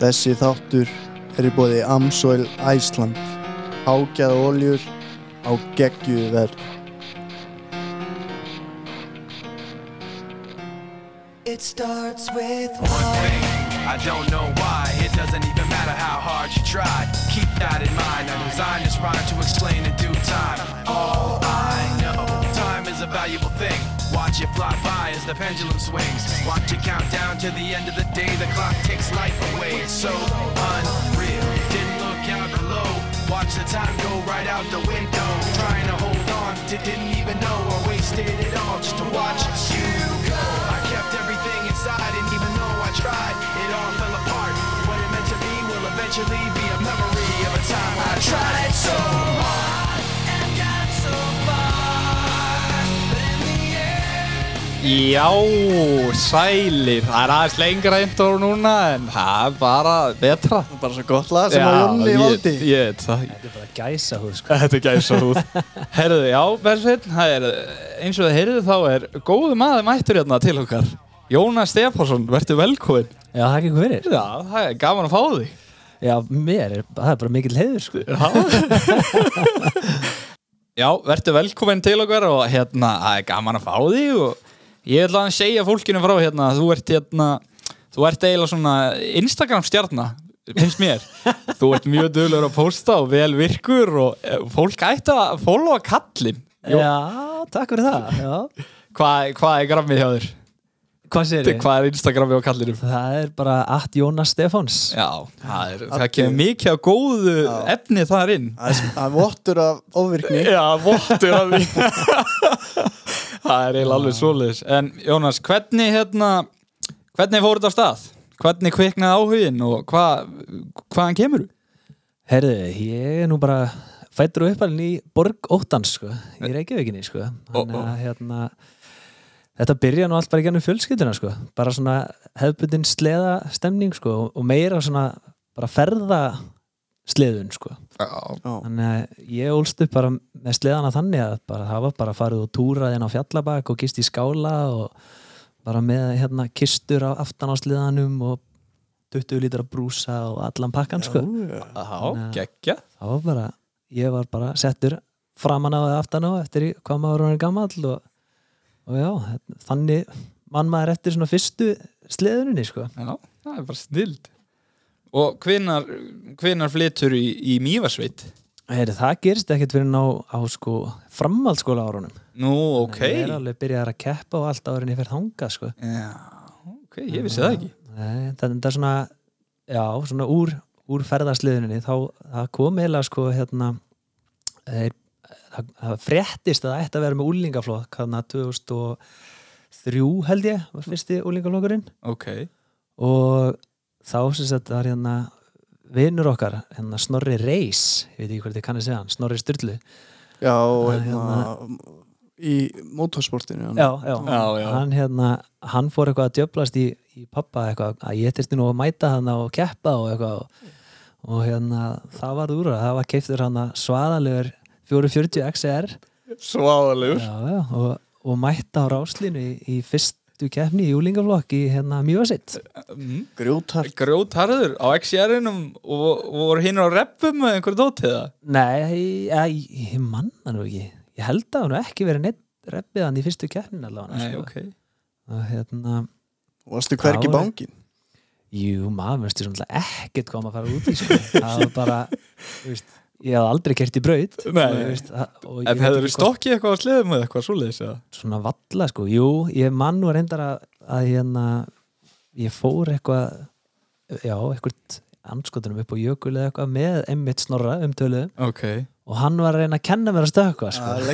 Þessi þáttur er í bóði Amsoil Æsland. Ágæða oljur á geggjuðu verð. It starts with One thing, I don't know why. It doesn't even matter how hard you try. Keep that in mind. I designed this rhyme to explain in due time. All I know, time is a valuable thing. Watch it fly by as the pendulum swings. Watch it count down to the end of the day. The clock takes life away. It's so unreal. Didn't look out below. Watch the time go right out the window. Trying to hold on to didn't even know or wasted it all just to watch you go. I kept everything inside, and even though I tried, it all fell apart. What it meant to be will eventually be a memory of a time I tried so Já, sælir, það er aðeins lengra intro núna en það er bara betra. Bara svo gott lag sem að Jónni valdi. Ég veit það. Þetta er bara gæsa húð sko. Þetta er gæsa húð Herðu, já, Bersveit, það er eins og þið heyrðu þá er góðu maður mættur hérna til okkar. Jónas Stefánsson, verður velkomin Já, það er ekki hvað fyrir. Já, það er gaman að fá þig. Já, mér er, það er bara mikill heiður sko. Já, verður velkomin til okkar og hérna, það er gaman að fá þig og ég ætla að segja fólkinu frá hérna að þú ert hérna, þú ert eiginlega svona Instagram stjarnar, finnst mér þú ert mjög dölur að posta og vel virkur og eh, fólk ætti að followa kallinn Jó. Já, takk fyrir það Já. Hvað hva er grammið hjá þér? Hvað sér ég? Hvað er Instagramið á kallinum? Það er bara at Jónas Stefáns Já, það, er, það kemur mikið á góðu efni þar inn Það er- það er vottur af ofvirkni. Já, vottur af því Það er eiginlega alveg svoleiðis En Jónas, hvernig hérna hvernig fór þetta af stað? Hvernig kviknaði áhugin og hvað hvaðan kemur þú? Herðu, ég er nú bara fættur og uppalinn í Borg Óttans sko, í Reykjavíkinni sko. Þannig Ó, ó. að hérna Þetta byrja nú allt bara í gennum fjölskylduna sko. bara svona hefðbundin sleða stemning sko, og meira svona bara ferða sleðun sko. Þannig að ég ólst upp bara með sleðana þannig að bara, það var bara farið og túrað inn á fjallabak og gist í skála og bara með hérna kistur á aftan á sleðanum og 20 lítra brúsa og allan pakkan sko. já geggja Það var bara, ég var bara settur framan á eða aftan á eftir hvað maður var gammal og, og já, þannig mann maður eftir svona fyrstu sleðuninni sko. Já, það er bara snild Og hvenar, hvenar flytur í, í Mývarsveit? Heyri, það gerist ekkert fyrir ná á sko framhaldsskóla árunum. Nú, ok Ég er alveg byrjað að keppa og allt árin ég fer þangað sko. Já, ok, ég vissi það ekki. Nei, það, það er svona já, svona úr, úr ferðarsliðuninni þá það kom eiginlega sko hérna þeir, það, það fréttist að það ætti að vera með úlingaflokk hérna 2003 held ég var fyrsti úlingaflokkurinn Ok, og þá sem sagt var hérna vinnur okkar, hérna Snorri Reis ég veit ekki hvað þetta kannið segja Snorri Sturlu. Já, Það, hérna, í motorsportinu. já, já, Já, hann hérna hann fór eitthvað að djöblast í, í pappa eitthvað, að ég þyrsti nú að mæta hann og keppa og eitthvað og, og hérna, það var úr að það var keiftur hann svaðalegur 440 XR já, og, og mætta á ráslinu í, í fyrstu keppni í júlingaflokk í hérna Mjósitt mm. Grjótar. Grjótarður á XR-inum og, og voru hinn á reppum með einhverju dótið það Nei, ég, ég, manna nú ekki ég held að hann ekki verið neitt reppið hann í fyrstu keppnin allavega Nei, sko. ok og hérna Varstu hvergi bángin? Jú, maður veist ég svona ekkert maður að fara út í sko. það var bara þú veist, ég hafði aldrei kert í braut og, og En hefur þú stokkið eitthvað á sleðum eða eitthvað svoleiðis svona valla sko, jú, ég mann nú reyndar að, að hérna ég fór eitthvað já, eitthvað anskotunum upp á jökul eða eitthvað með emmitt snorra um töluðum Ok. Og hann var að reyna að kenna mér að stökkva sko. Er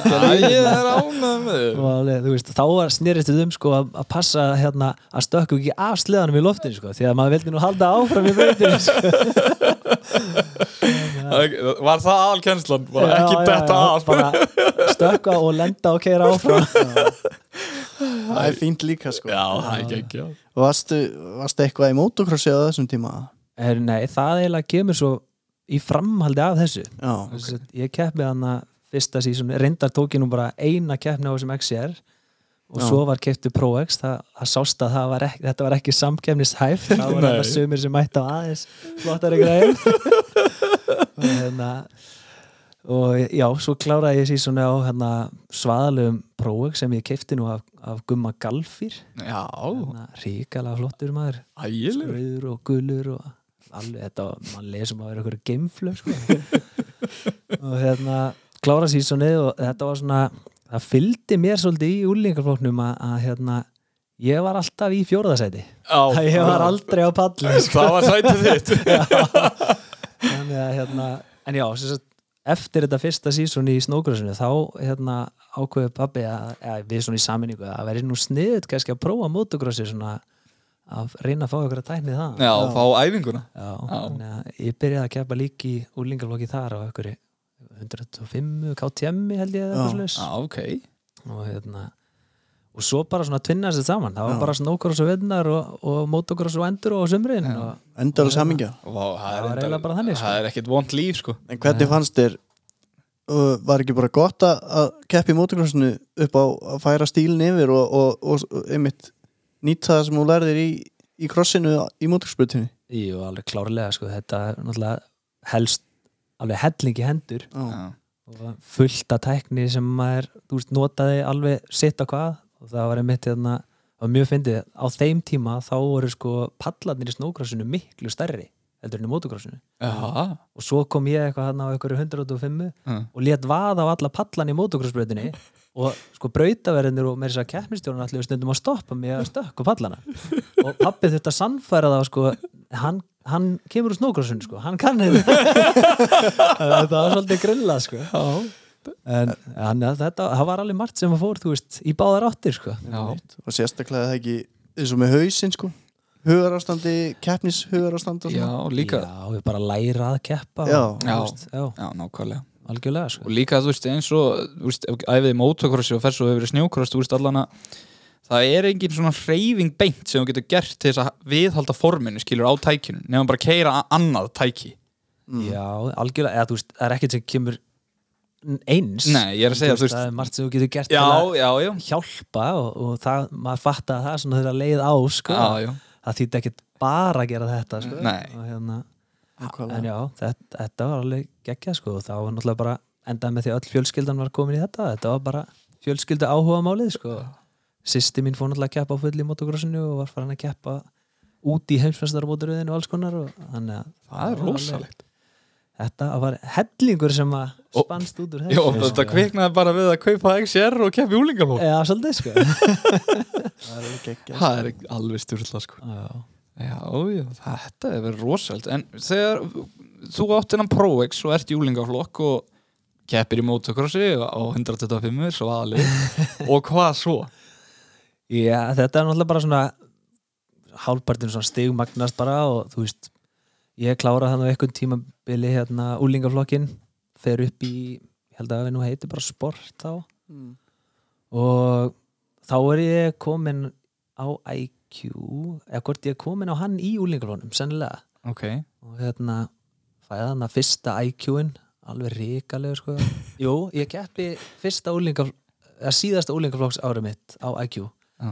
og þá var snerist við um sko, að, að passa hérna, að stökku ekki af sleðanum í loftinu sko, því að maður vildi nú halda áfram í brautinu sko. Var það aðalkennslan? Bara Já, ekki já, af bara stökka og lenda og keira áfram Það er fínt líka, sko. Já, það er ekki ekki Varstu, varstu eitthvað í motocrossi á þessum tíma? er, Nei, það eiginlega kemur svo í framhaldi af þessu Já. okay. ég keppi hann að fyrsta sísón reyndar tók ég nú bara eina keppni á þessum XR og Já. svo var keiptu ProX það, það sást að það var ekki, þetta var ekki samkefnishæf það var þetta sumir sem mætti á aðeins flottari greið og hérna og já, svo kláraði ég síðan á hérna, svaðalögum ProX sem ég keipti nú af, af Gumma Galfýr. Já, hérna, ríkala flottur maður. Rauður og gulur og alveg þetta, mann lesum að vera einhverju geimflög sko. og hérna klára sísonið og þetta var svona það fylgdi mér svolítið í úlingaflóknum að, að hérna ég var alltaf í fjóraðasæti Já, ég var aldrei á palli sko. það var sætið þitt. Að hérna en já, sagt, eftir þetta fyrsta síson í snókurasinu þá hérna ákveði pabbi að, að við svona í saminningu að veri nú sniðut kannski að prófa motocrossi svona að reyna að fá ykkur að tækni það Já, fá æfinguna. Já, Já. að ég byrjaði að keppa líki í úlingaflokki þar á ykkur 105 KTM held ég eða Já. eitthvað slags Já, ok. Og hérna og svo bara svona tvinnast þetta saman. Það var Já. bara snowcross og vinnar og, og motocross og endur og sumrin og endala samingja það, Það var eiginlega bara þannig, sko. Það er ekkert vond líf, sko. En hvernig fannst þér uh, var ekki bara gott að, að keppa í motocrossinu upp á að færa stílinn yfir og, og, og, og einmitt nýta það sem þú lærðir í, í krossinu í motocrossbrutinni Jú, alveg klárlega sko, þetta er náttúrulega helst alveg hellingi hendur. Já. Og fullt af tækni sem maður, veist, notaði alveg sitt á hvað. Og það var einmitt það var mjög fyndið, á þeim tíma þá voru sko pallarnir í snókrossinu miklu stærri heldur enn í motocrossinu. Já, og svo kom ég eitthvað hann á einhverju 105 Já. og let vaða á alla pallan í motocrossbrautinni. Og sko brautaverðinir og með þess að keppnistjórun allir stundum að stoppa mig að stökka pallana og pappi þurfti að sannfæra það sko, hann, hann kemur úr snókrossinu sko, hann kann þetta. Þetta var svolítið grilla sko. En hann, þetta, það var alveg margt sem að fór þú veist, í báðar áttir sko. Já, og sérstaklega það ekki eins og með hausinn sko. Hugarástandi, keppnis hugarástand og já, líka já, við bara læra að keppa Já. og, Já. veist, já, Já, nákvæmlega. Algjörlega sko. Og líka þú veist eins og þú veist, æfið motocrossi og fer svo hefur snjókross þú veist allan að það er engin svona hreyfing beint sem þú getur gert til þess að viðhalda forminu skilur á tækinu nefnum bara að keira annað tæki. Já, algjörlega, eða þú veist, það er ekkert sem kemur eins. Nei, ég er að segja, þú veist- það er margt sem þú getur gert já, til að já, já, hjálpa og, og það, maður fatta að það svona þegar leið á, sko. Já, já. það þýtti ekkert bara að gera þetta, sko. Nei. og hérna, en já, þetta, þetta var alveg geggjað, sko, og það var náttúrulega bara endaði með því öll fjölskyldan var komin í þetta. Þetta var bara fjölskyldu áhuga málið, sko Sisti mín fór náttúrulega að keppa á fulli í motocrossinu og var farin að keppa út í heimsmestarmóturöðinu og alls konar og þannig að það er rosalegt. Þetta var hellingur sem að spannst út úr og þessu. þetta kviknaði bara við að kaupa XR og keppi úlingarlók Já, svolítið sko. Það er alveg geggjað. það er alveg styrla sko. Já, Já, þetta er verið rosalega En þegar þú átt innan ProX og ert í úlingaflokk og keppir í motocrossi á 125 svo aðlið og hvað svo? Já þetta er náttúrulega bara svona hálfpartin svona stigmagnast bara og þú veist ég klára þannig á einhvern tímabili hérna úlingaflokkin fer upp í, ég held að við nú heiti bara sport þá. Mm. og þá er ég komin á IQ eða hvort ég er komin á hann í úlingafloknum sennilega. Ok, og hérna fæði hann að fyrsta IQ-in alveg ríkalegu sko. Jú, ég keppi fyrsta úlingaf eða síðasta úlingaflokks árið mitt á IQ já,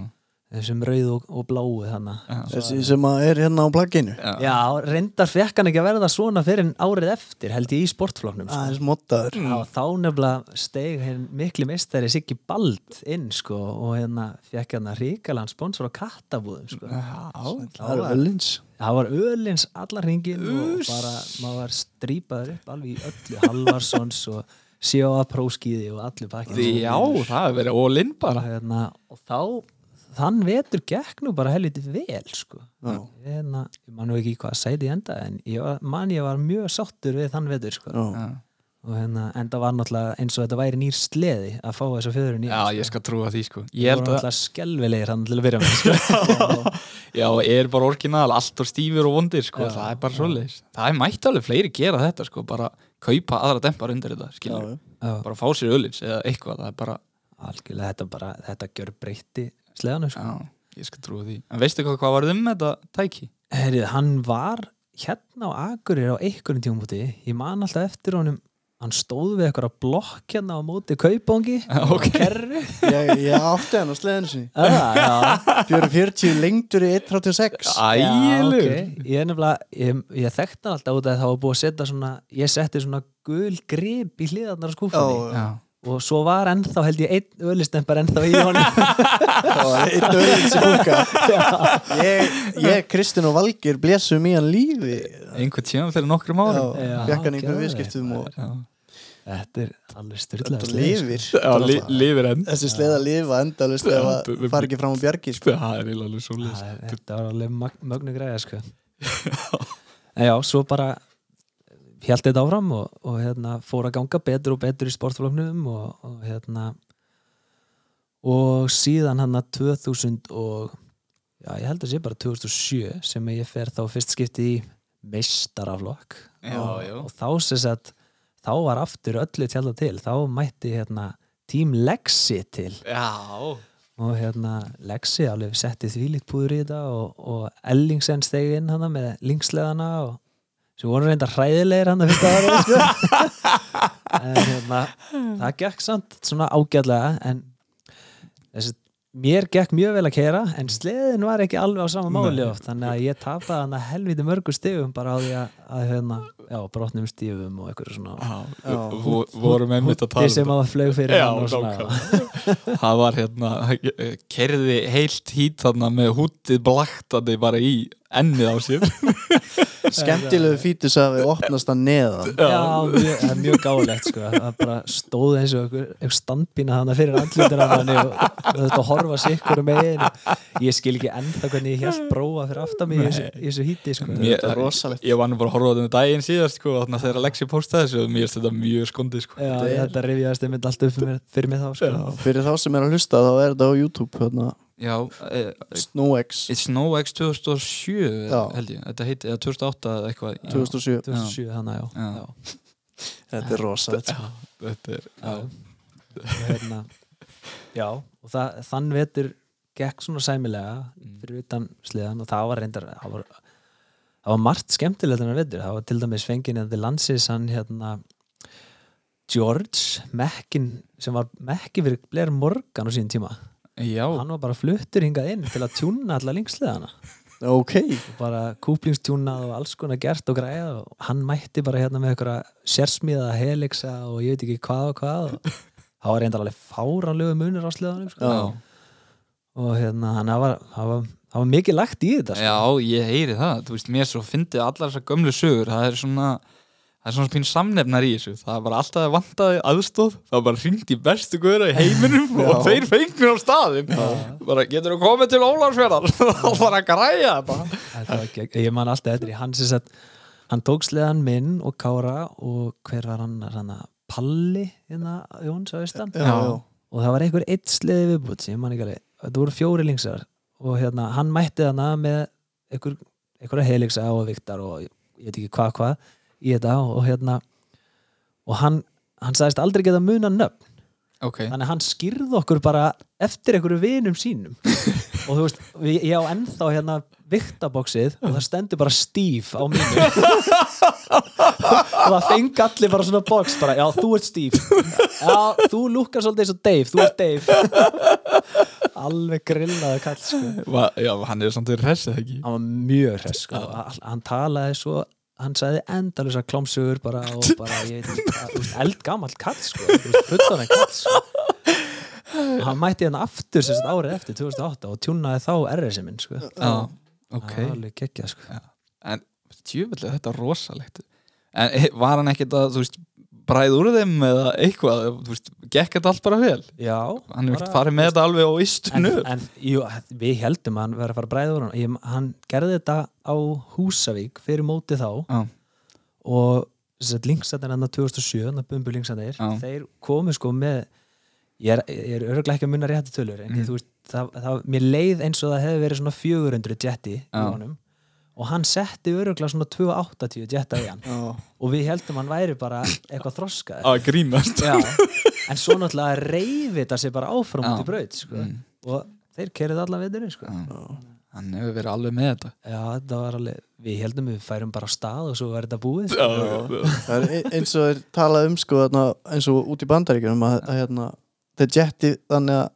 þessum rauð og, og bláu þannig já, þessi sem að er hérna á plagginu já. Já, reyndar fekk hann ekki að verða svona fyrir árið eftir held ég í sportflokknum sko. aðeins mottaður Já, þá nefnilega steig henn mikli mistari Siggi Bald inn sko og hérna fekk hann að ríkalan sponsor á kattabúðum sko. það er öllins Það var ölins allar hringin og bara maður var strípaður upp alveg í öllu Halvarssons og Sjóa Próskíði og allir pakkin Já, það er verið all-in bara. Hérna, og þá þann vetur gekk nú bara helviti vel sko. Já. hérna, ég man nú ekki hvað að sæti enda en ég var, man ég var mjög sáttur við þann vetur sko. Já. Og hérna, enda var náttúrulega eins og þetta væri nýr sleði að fá þessa fjöður nýja já ég skal trúa því sko. Ég Ég held að, náttúrulega skelvilegir hann til að byrja með sko. já, er bara orginal allt og stífur og vondir sko. Já, Það er bara svoleiðis. Það er mætt alveg fleiri gera þetta sko bara kaupa aðra dempar undir þetta skilur Já, Já, bara fá sér öllins eða eitthvað það er bara, algjörlega þetta bara, þetta gjör breytti sleðanu sko. já, ég skal trúa því En veistu hvað, hvað var um þetta tæki? Herrið, hann var hérna á Akurir á einhverjum tímúti ég man alltaf eftir honum hann stóð við eitthvað blokk hérna á móti kaupóngi ok. kerru ég, ég átti hann á sleðinu sinni ah, já, 440 lengdur í 136 Já, Ægilegur ok. Ég er nefnilega, ég, ég þekkti hann alltaf út að það var búið að setja svona, ég setti svona gul grip í hliðarnar Já, Já. Og svo var ennþá held ég einn ölistempar ennþá í honum. Það var einn öðruð sem fúka ég, ég, Kristinn og Valgir blessum í hann lífi. Einhvern tíma fyrir nokkrum árum. Já, fekk hann einhverjum geðveikt, viðskiptum og Þetta er alveg styrla þetta lifir. Já, li, lifir enn. Þessi sleið að lifa endalist ef Já, að bu- bu- fara ekki fram á bjargi sko. Það er alveg svo Þetta var alveg mögnu greiða sko. En já, svo bara held þetta áfram og, og hérna, fór að ganga betur og betur í sportfloknum og, og hérna og síðan hann að 2000 og já, ég held að sé bara 2007 sem ég fer þá fyrst skipti í meistaraflokk og, og þá sem sagt þá var aftur öllu tjálta til. Þá mætti hérna tím Lexi til. Já. Og hérna Lexi alveg setti þvílíkt púður í þetta og, og Ellingsen stegi inn hana með linksleðana og sem voru reynda hræðilegir hann að fyrsta ára sko. en hérna það gekk samt svona ágætlega en þessi, mér gekk mjög vel að kera en sleðin var ekki alveg á sama máli oft þannig að ég tapaði hann að helviti mörgu stigum bara á því að, að hérna, já, brotnum stífum og eitthvað svona Já. Vo- vorum einmitt að tala Þið sem um að flög fyrir Já, hann og svona það var hérna kerði heilt hít þarna með hútið blaktandi bara í ennið á sér skemmtilegu fítus að við opnast að neðan Já, mjög, það er mjög gáðilegt sko. það bara stóð eins og einhver, standbína þannig fyrir andlutina og, og þetta horfa sikkur um megin ég skil ekki ennþá hvernig ég held bróa fyrir aftan mig í þessu, híti sko. Mér- Þetta er rosalegt. ég var nú bara að horfa á þetta um daginn síðast sko, þarna þegar Alexi postaði þessu og mér finnst þetta mjög skondið sko. Já, Þetta þetta rifjaðist einmitt allt upp fyrir mér, fyrir mér þá sko. fyrir þá sem er að hlusta þá er þetta á YouTube hérna, já, eh, Snowx It's Snow X 2007 Já. held ég, þetta heiti, eða 2008 eða eitthvað. Já. 2007 2007 þannig já, Já. já. þetta er sko. þetta er hérna, já og það, þann vetur gekk svona sæmilega fyrir utan sliðan og það var reyndar það var, það var margt skemmtilegt en vetur. Það var til dæmis fengið til landsins hann hérna George Mekkin sem var Mekki fyrir Blair Morgan á sín tíma já, hann var bara fluttur hingað inn til að tjúna alla linksliðana ok, og bara kúplingstjúnað og alls konar gert og græða og hann mætti bara hérna með eitthvað sérsmíða helixa og ég veit ekki hvað og hvað og það var reyndar alveg fáranlegu munur á sliðanum sko. Og hérna hann var, var, var mikið lagt í þetta sko. já, ég heyri það. Þú veist, mér svo fyndið allar þessar gömlu sögur. Það er svona það er svona pín samnefnar í þessu. Það bara alltaf að vantaði aðstóð það var bara hringt í bestu guðra í heiminum og þeir fengnir á staðin bara getur þú komið til Ólarsfjörðar og bara að græja þetta. Var ég man alltaf eftir í sagt hann tók sliðan minn og Kára og hver var hann, hann Palli hérna Jóns á Ísland og það var einhver eitt sliði viðbútt sem ég man ekki alveg, þetta voru fjóri linksar og hérna, hann mætti þarna með einhver, einhverja heliksa og viktar og ég veit ekki hvað hvað í þetta og, og hérna og hann, hann sagðist aldrei geta muna nöfn. Ok, þannig að hann skýrði okkur bara eftir einhverju vinum sínum. Og þú veist, við- ég á ennþá hérna viktabóksið og það stendur bara Steve á mínu og það fengi allir bara svona box bara, já, þú ert Steve. Já, þú lukkar svolítið eins og Dave þú ert Dave. Alveg grillaði kall sko. Já, hann er samt verið hressið ekki? Hann var mjög hress sko. Hann talaði svo hann sagði endalisa klámsugur bara og bara, ég veit ekki, eldgamall kall sko, þú veist, fullorðin kall sko. og hann mætti hérna aftur sérst árið eftir 2008 og tjúnaði þá RSM-in sko. já, ok það var alveg geggja sko. en tjöfullega þetta er rosalegt en eh, var hann ekkert að þú veist bræð úr þeim eða eitthvað þú veist, gekk þetta allt bara vel já, hann ekkert farið með þetta alveg á en, istunu en jú, við heldum að hann verið að fara að bræða úr hann Ég- hann gerði þetta á Húsavík fyrir móti þá já, og linksættir hann 2007 hann bumbu linksættir, Já. þeir komu sko með ég er, er örgulega ekki að munna rétti tölur en Mm. þú veist, það, það, mér leið eins og það hefði verið svona 400 jetti í Já. honum og hann setti örgulega svona 280 jetta í hann Já. og við heldum hann væri bara eitthvað þroskað að grínast Já, en svo náttúrulega reyfi þetta sig bara áfram Já. út í braut sko. Mm. og þeir kerið allan veiturinn sko. Já. hann hefur verið alveg með þetta Já, þetta var alveg við heldum við færum bara á stað og svo var þetta búið sko. er e- eins og þeir talað um sko þarna, eins og út í bandaríkjunum að, að hérna, þeir jetti þannig að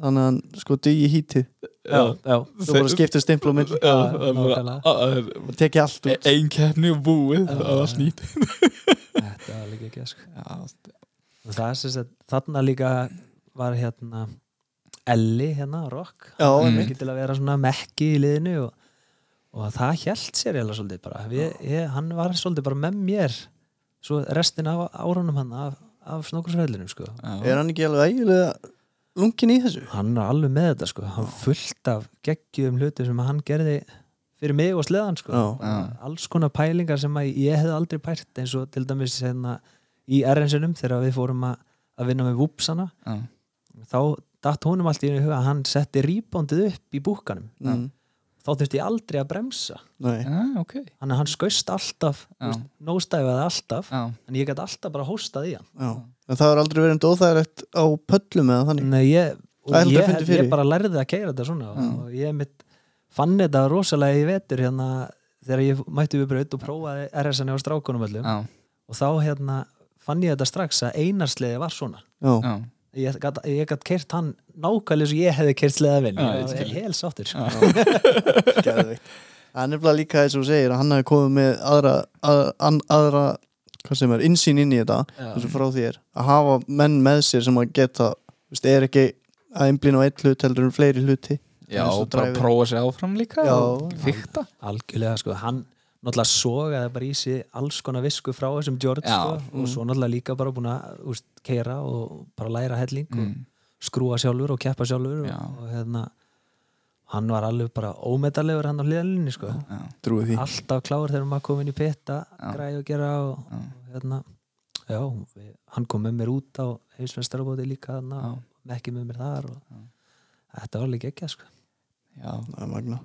þannig að hann sko dugi hítið. Já, já, þú bara skiptir stimplu og nákvæmlega. og tekið allt út. Ein keppni og búið Það var snýt þetta var líka ekki sko. það er sem sagt þarna líka var hérna Elli hérna, rock. Já, mm. einmitt. ekki til að vera svona mekki í liðinu og, og það hjælt sér eða svolítið bara. Við, ég, hann var svolítið bara með mér svo restin af árunum hann af, af snókursfæðlunum sko. er hann ekki alveg eiginlega lungin í þessu hann er alveg með þetta sko. hann fullt af geggjum hluti sem hann gerði fyrir mig og sleðan sko. Já. alls konar pælingar sem að ég hefði aldrei pært eins og til dæmis hérna, í RN-sinum þegar við fórum að, að vinna með vúpsana Já. þá datt honum allt í huga að hann setti rýbóndið upp í búkanum mm. þá þurfti ég aldrei að bremsa Nei. Já, ok þannig að hann skaust alltaf nóstæfaði alltaf Já, en ég gæti alltaf bara hóstað í hann Já. En það er aldrei verið enda óþægilegt á pöllum eða þannig. Nei, ég, Það er ég, fyrir. ég bara lærði að keira þetta svona og, og ég mitt fann þetta rosalega í vetur hérna þegar ég mætti við braut og prófaði RSN á strákunum öllum. Já, og þá hérna fann ég þetta strax að einarsliði var svona. Já. já. Ég gat, ég gat kert hann nákvæmlega sem ég hefði kert sleða vel Já, ég ég skil. var hel sáttur Geðveikt. Það er nefnilega líka þess að þú segir að hann hafi komið með aðra, an- aðra hvað sem er, insýn inn í þetta eins og frá þér, að hafa menn með sér sem að geta, þú veist, er ekki að einblýna á eitt hlut heldur en fleiri hluti Já, og og bara drive-in. prófa sér áfram líka Já. og Fykta algjörlega sko, hann náttúrulega sogaði bara í sig alls konar visku frá þessum George Já. sko, og svo náttúrulega líka bara búin að úst, keira og bara læra helling og Mm. skrúa sjálfur og keppa sjálfur Já. og, og hérna hann var alveg bara ómetallegur hann á hliðalinni sko. Já, alltaf kláður þegar maður kom inn í pitta græði og gera og, og hérna. Já, við, hann kom með mér út á heimsveistarabóti líka og ekki með mér þar og þetta var líka ekki sko. já, það er magna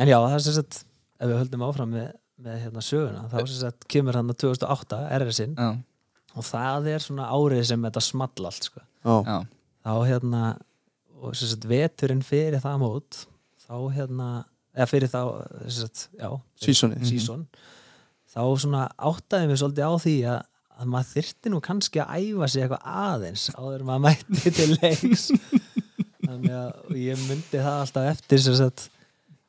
en já, það er sem sagt ef við höldum áfram með, með hérna söguna þá sem sagt kemur hann að 2008 RS-in og það er svona árið sem þetta small allt sko. Þá hérna og sagt veturinn fyrir það mót þá hérna eða fyrir þá sagt, já, fyrir Seasonið. season, þá svona áttaði mig svolítið á því að, að maður þyrfti nú kannski að æfa sig eitthvað aðeins áður maður mætti til leiks. Þannig að ég myndi það alltaf eftir sagt,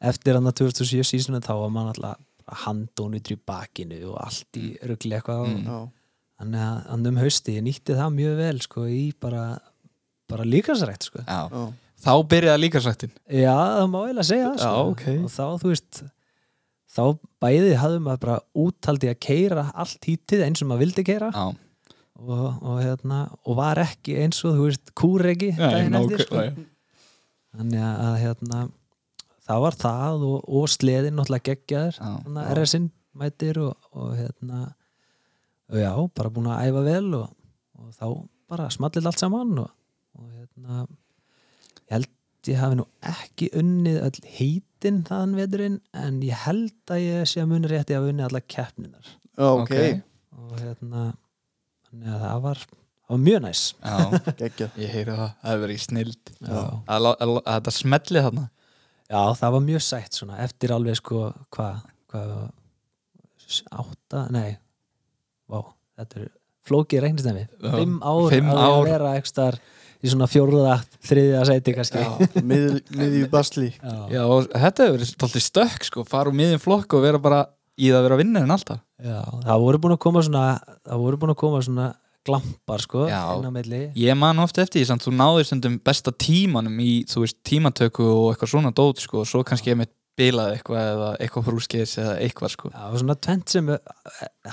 eftir hann að 2007 seasonu þá var maður alltaf handónur í bakinu og allt í rugli eitthvað og, já, þannig að hann um hausti ég nýtti það mjög vel sko í bara bara líkasrætt sko já. já, Þá byrjaði líka sættin já það má eiginlega segja það Já, sko. ok. og þá þú veist þá bæði hafði maður bara úttaldi að keira allt hítið eins og maður vildi keira Já, og, og, hérna, og var ekki eins og þú veist kúregi daginn eftir sko. þannig að hérna það var það og, og sleðin náttúrulega geggjaður að RS-in mætir og, og hérna og já, bara búin að æfa vel og, og þá bara smallið allt saman og, og hérna ég held ég hafi nú ekki unnið öll heitin þaðan veturinn en ég held að ég sé að muni rétti að unnið alla keppninar já, ok, ok. og hérna þannig að það var, það var mjög næs. Já, ég heyri það Það hefur verið snild. Að, að, að þetta smelli þarna. Já, það var mjög sætt svona eftir alveg sko hvað hva, átta, nei vá, þetta er flókið reiknistæmi Já, fimm ár fimm að ár. vera ekstar í svona fjórða, þriðja sæti kannski. Mið, miðju basli. Já. Já, og þetta hefur verið stoltið stökk sko, fara úr miðin flokk og vera bara í það að vera að vinna en alltaf. Já, það voru búin að koma svona það voru búin að koma svona glampar sko, Já. inn á milli. Ég man ofta eftir því þú náðir stundum besta tímanum í, þú veist, tímatöku og eitthvað svona dót sko, og svo kannski ég með bilaði eitthvað eða eitthvað frúskeis eða eitthvað sko. Það var svona tvent sem eh,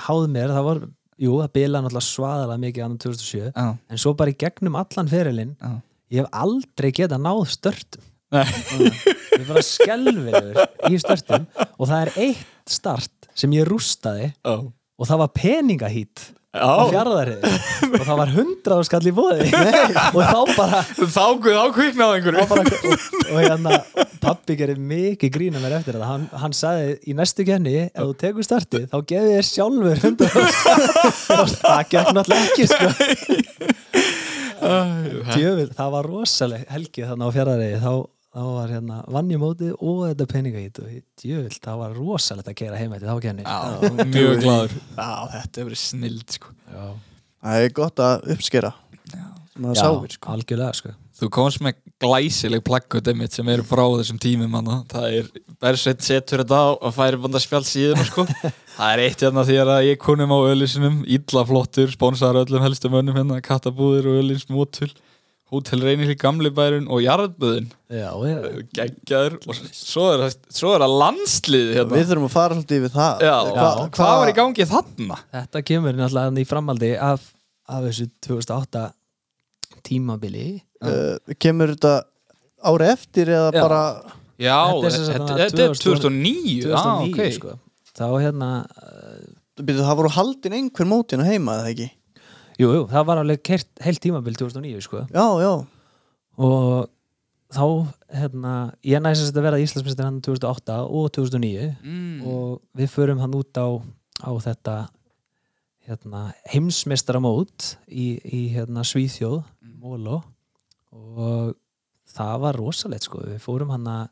háð mér, það var jú, það bila náttúrulega svaðalega mikið annan 2007 Já, en svo bara í gegnum allan ferilinn já, ég hef aldrei getað náð störtum. Ég er bara skelfilegur í störtum og það er eitt start sem ég rústaði og það var peningahít á. Já, fjárðarið og það var hundrað skall í bóði og þá bara þá, þá kviknaði einhverju. Bara, og, og hérna pappi gerir mikið grína mér eftir þetta. Hann, hann sagði í næstu kenni ef þú tekur startið þá gefið þér sjálfur 100 og það gekk náttúrulega ekki sko. Djöfull, það var rosaleg helgi þannig á fjárðaregi þá, þá var hérna vann ég mótið og þetta peningahít og djöfull, það var rosalegt að gera heim eftir þá kenni Já, mjög gladur Já, þetta hefur verið snild sko. Já, Það er gott að uppskera. Sem það sáir sko. algjörlega sko. Þú komst með glæsileg plakkut einmitt sem eru frá þessum tímum manna. það er, Bersveit setur þetta á og færi banda spjall síðan sko. það er eitt hérna því að ég konum á ölisinum illa flottur, sponsar öllum helstu mönnum hérna, kattabúðir og ölins mótul Hótel Reynir í gamli bærin og jarðböðin Já, geggjaður og svo er, svo er það landslið hérna. Við þurfum að fara svolítið yfir það Já, Hva- hvað var í gangi þarna? þetta kemur náttúrulega í framaldi af, af þessu 2008 tímabili uh, Kemur þetta ári eftir eða Já. bara Já, Þetta er sem sagt þetta þarna þetta er 2009, 2009 ah, 2009 ok. sko. þá hérna Byrju, Það voru haldin einhver mótin að heima eða ekki jú, jú, það var alveg kert, heilt tímabil 2009 sko. Já, já. Og þá hérna, ég næsast að vera Íslandsmyndstir hann 2008 og 2009 mm. og við förum hann út á, á þetta hérna, heimsmeistaramót í, í hérna, Svíþjóð Mólo og það var rosalegt sko, við fórum hann að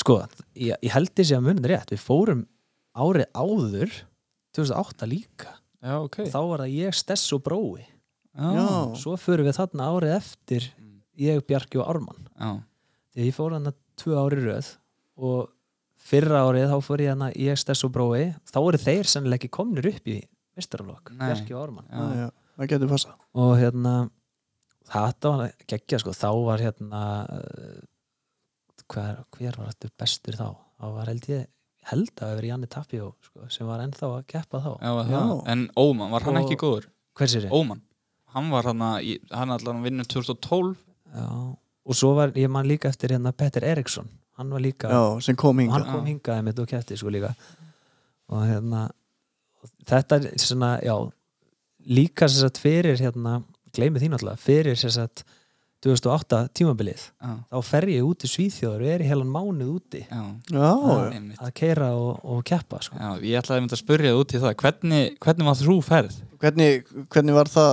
sko, ég, ég held þessi að munið rétt, við fórum árið áður 2008 líka Já, ok. Þá var það ég, Stess og Brói. Já, svo förum við þarna árið eftir ég, Bjarki og Ármann. Já. því ég fór hann að tvö ári röð og fyrra árið þá fór ég hann að ég, Stess og Brói. Þá voru þeir sennilega ekki komnir upp í mistaraflokk, Nei. Bjarki og Ármann. Það getur passa og hérna þetta var geggja sko, þá var hérna uh, hver, hver var þetta bestur þá? Þá var held ég held að það verið Janni Tapio sko, sem var ennþá að keppa þá. Já, Já. En Óman, var hann Og- ekki góður? hvers er Óman, hann var hann að hann allan vinna 2012 Já, og svo var, ég man líka eftir hérna Petter Eriksson, hann var líka Já, sem kom og hinga hann kom hingaði mitt og kefti sko líka. Og hérna þetta er svona, já líka sér sagt fyrir hérna gleymi því náttúrulega, fyrir sér sagt 2008 tímabilið Já, þá fer ég út í Svíþjóður og er í heilan mánuð úti. Já, Já, einmitt. Að keira og, og keppa sko. Já, ég ætlaði að spyrja það út í það. Hvernig, hvernig var þú ferð? hvernig, hvernig var það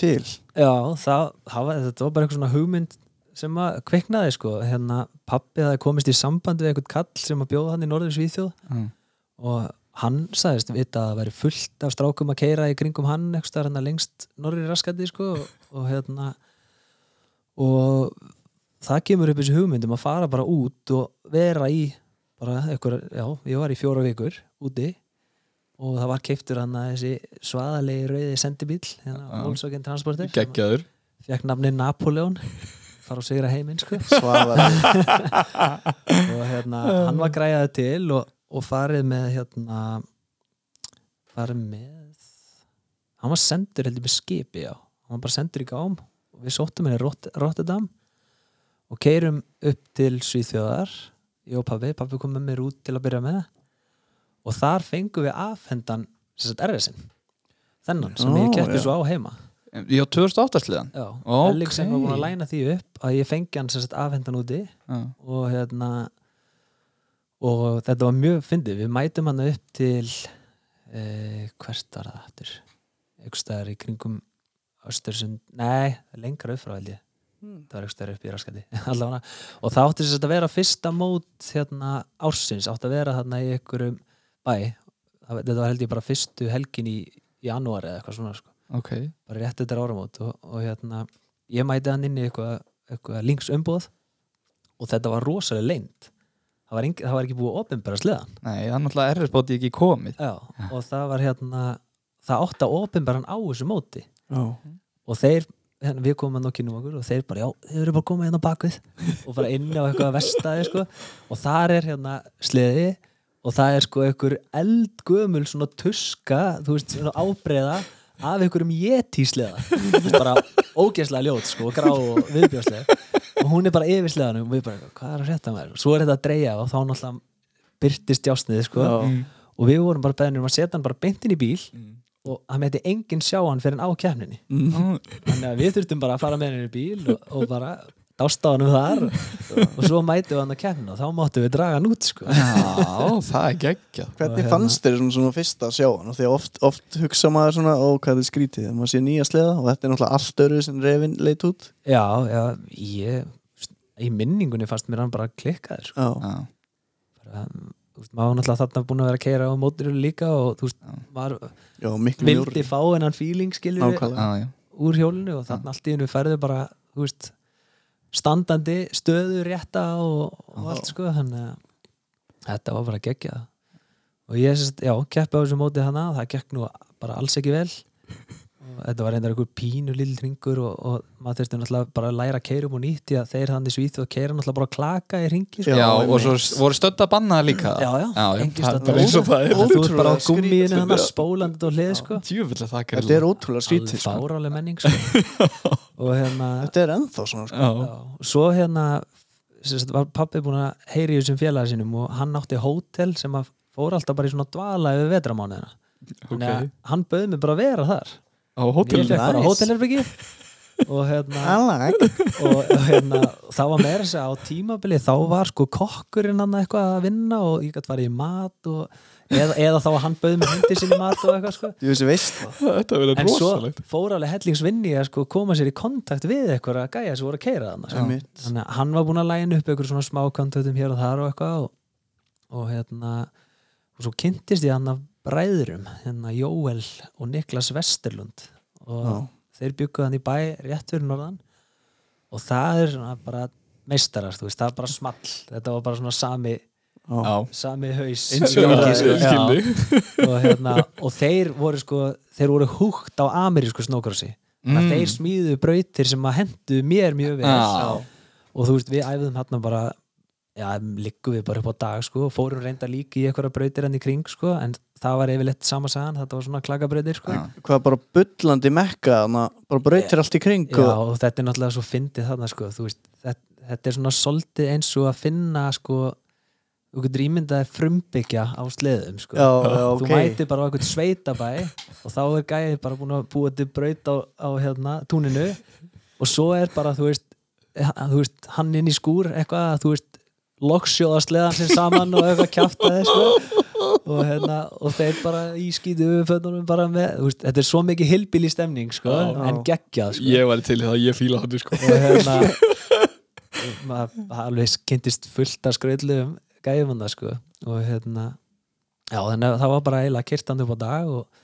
til? Já, það, það var, þetta var bara eitthvað svona hugmynd sem að kveiknaði sko, hérna pappi það komist í samband við eitthvað kall sem að bjóða hann í Norður Svíþjóð. Já, og hann sagðist vita að það væri fullt af strákum að keira í kringum hann eitthvað hérna lengst norri raskandi sko, og, og hérna og það kemur upp þessi hugmyndum að fara bara út og vera í bara eitthvað, já, ég var í fjóra vikur úti og það var keiftur hann að þessi svaðalegi rauði sendibíl, hérna. Volkswagen Transporter. Geggjaður. Fekk nafni Napoleon fara og sigra heiminn sko. Svavar og hérna, hann var græjaði til og, og farið með hérna farið með hann var sendur heldur með skipi já. Hann var bara sendur í gám við sóttum henni Rot Rotterdam og keirum upp til Svíþjóðar. Ég og pabbi, pabbi kom með mér út til að byrja með. Og þar fengum við afhendan sem RS-in þennan sem Ó, ég keppi já. svo á heima. Já, 2008 sliðan? Já, Ókei. Ellingsen var búin að læna því upp að ég fengi hann sem sagt afhendan úti. Já, og hérna og þetta var mjög fyndið, við mætum hann upp til eh, hvert var það aftur? Einhvers staðar í kringum Östersund, nei, lengra upp frá held ég. Það var einhvers staðar upp í raskandi og það átti þess að vera fyrsta mót hérna ársins, átti að vera þarna í einhverjum bæ. Það, þetta var held ég bara fyrstu helgin í janúar eða eitthvað svona sko. Ok. Bara rétt eftir áramót og, og hérna, ég mæti hann inn í eitthvað, eitthvað linksumbóð og þetta var rosalega leint það var, engi, það var ekki búið að opinbera sleðan Nei, hann alltaf er bóti ekki komið. Já, og það var hérna það átti að opinbera hann á þessu móti og þeir, hérna, við komum að nokkinu okkur og þeir bara, já, þeir eru bara komið hérna bakvið og bara inn á eitthvað vestæði sko. og þar er hérna sleði og það er sko einhver eldgömul svona tuska, þú veist, svona ábreiða af einhverjum jetísleða bara ógeðslega ljót sko, grá og viðbjóðslega og hún er bara yfir sleðanum og við bara, hvað er að frétta maður? Svo er þetta að dreyja og þá náttúrulega byrtist jásnið sko. Já. og við vorum bara beðnir um að setja hann bara beint inn í bíl og hann mætti enginn sjá hann fyrir hann á keppninni. Þannig að við þurftum bara að fara með hann í bíl og, og bara dásta hann um þar. Og svo mættum við hann að keppna og þá máttum við draga hann út sko. Já, það er geggjað. Hvernig hérna- fannst þér svona, svona fyrst að sjá hann? Og því að oft, oft hugsa maður svona ó hvað er skrítið þegar maður sé nýja sleða og þetta er náttúrulega allt öru sem reyfin leit út. Já, já, ég í minningunni fannst mér hann bara klikkaður sko. já, Já, bara, veist, maður var náttúrulega þarna búin að vera að keira á mótiru líka og þú veist, maður já, miklu vildi fá hennan feeling skilur já. úr hjólinu og þarna allt í hennu færðu bara þú veist, standandi stöðu rétta og, og allt sko þannig að þetta var bara geggjað. Og ég sérst, já, keppi á þessu móti hana það gekk nú bara alls ekki vel þetta var reyndar einhver pínu lill ringur og, og maður þurfti náttúrulega bara að læra að keira um og nýtt því að þeir hann í svíð og keira náttúrulega bara að klaka í ringi sko. já, Já, og svo voru stödd að banna líka. Já, já, er eins og það er þú ert bara á gummiðinu hann spólandi og hlið sko. Að þetta er ótrúlega skrítið alveg sko. fárálega menning sko. og hérna þetta er ennþá svona sko. Já, Já, svo hérna var pappi búin að heyri í þessum félaga sínum og hann átti hótel sem að fór alltaf bara í svona dvala yfir vetramánuðina þannig að hann bauð mig bara að vera þar á ég hótel fekk bara Nice. hótelherbyggi og hérna og, og hérna þá var meira þess að á tímabili þá var sko kokkurinn hann eitthvað að vinna og ég gæti farið í mat og, eða, eða þá að hann bauð mig hindi sinni mat og eitthvað sko. Þetta verður en svo fór alveg hellingsvinni að sko koma sér í kontakt við eitthvað að gæja sem voru að keira þannig sko. Þannig að hann var búinn að læna upp einhver svona smákantötum hér og þar og eitthvað og, og hérna og svo kynntist ég hann af bræðurum hérna Jóel og Niklas Vesterlund og Já. þeir bygguð hann í bæ rétt fyrir norðan. Og það er svona bara meistarar, þú veist, það er bara small. Þetta var bara svona sami Já, sami haus. Og hérna, og þeir voru sko þeir voru húgt á amerísku snókrossi mm. Þeir smíðu brautir sem að hendu mér mjög vel. Já. og þú veist við æfðum hérna bara já, liggum við bara upp á dag sko og fórum reynda líka í eitthvað brautir enn í kring sko en það var yfirleitt sama sagan þetta var svona klakabrautir sko. Hvað bara bullandi mekka bara brautir allt í kring Já, og, og þetta er náttúrulega svo fyndið þarna sko, þú veist, þetta, þetta er svona soldið eins og að finna sko, þú getur ímyndaði frumbyggja á sleðum sko. Já, já, þú ok. mætir bara á eitthvað sveitabæ og þá er gæðið bara búin að búa til braut á, á hérna, túninu og svo er bara, þú veist, ha- þú veist hann inn í skúr eitthvað, þú veist loksjóða sleðan sem saman og eitthvað kjaftaði sko og, hérna, og þeir bara í skýtu fötunum bara með, veist, þetta er svo mikið hilbíli stemning sko, Já. en geggjað sko. Ég var til það, ég fíla hann sko. Og hérna maður alveg kynntist fullt af skröðluðum gæfum það sko. Og hérna já þannig að það var bara eiginlega kyrtandi upp á dag og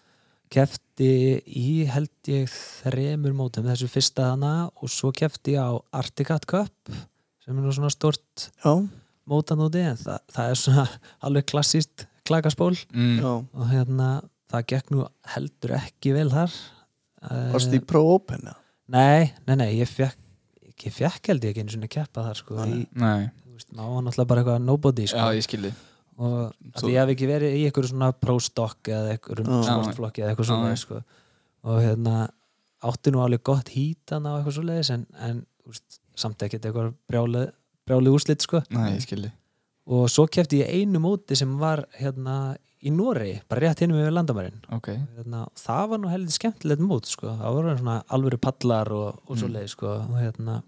kefti í held ég þremur mótum þessu fyrsta hana og svo kefti ég á Articat Cup sem er nú svona stort já, mótan úti en það, það er svona alveg klassíst klakaspól. Mm. og hérna það gekk nú heldur ekki vel þar. Varst Eh, í Pro Open eða? Nei, nei, nei, ég fekk ég fekk held ég ekki einu svona keppa þar sko í, Nei, þú veist, maður var náttúrulega bara eitthvað nobody sko. Já, ég skildi og Svo- ég hef ekki verið í einhverju svona pro-stock eða einhverjum Já. sportflokki eða eitthvað svona sko. og hérna átti nú alveg gott hítan á eitthvað svo leiðis en, en veist, samt ekkert eitthvað brjáli, brjáli úrslit sko. Nei, ég skildi og svo kefti ég einu móti sem var hérna í Nóri, bara rétt hinum við landamærin Ok, hérna, það var nú heldur skemmtilegt mót sko. það voru svona alvöru pallar og, og Mm. svo leið sko. og hérna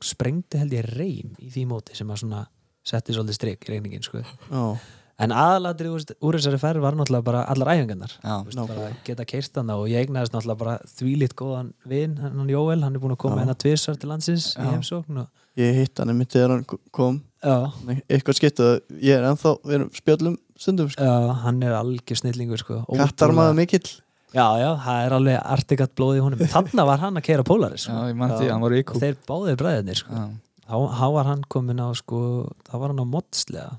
sprengdi held ég reym í því móti sem að svona setti svolítið strik í reyningin sko. Já, en aðalatri úr, úr þessari ferð var náttúrulega bara allar æfingarnar já, Þú veist, nákvæmlega. bara geta keist hana og ég eignaðist náttúrulega bara þvílitt góðan vin, hann Jóel, hann er búin að koma Já. hérna tvisar til landsins í heimsókn og, ég hitt hann einmitt þegar hann kom já, eitthvað skiptið, ég er ennþá við erum spjöllum stundum sko. já, hann er algjör snillingur sko, Kattarmaður mikill já, já, það er alveg artigat blóð í honum þannig var hann að keira Polaris já, sko. ég man Já. því, hann var og ykkur þeir báðir bræðinir sko. Já, þá, var hann komin á sko, þá var hann á modslega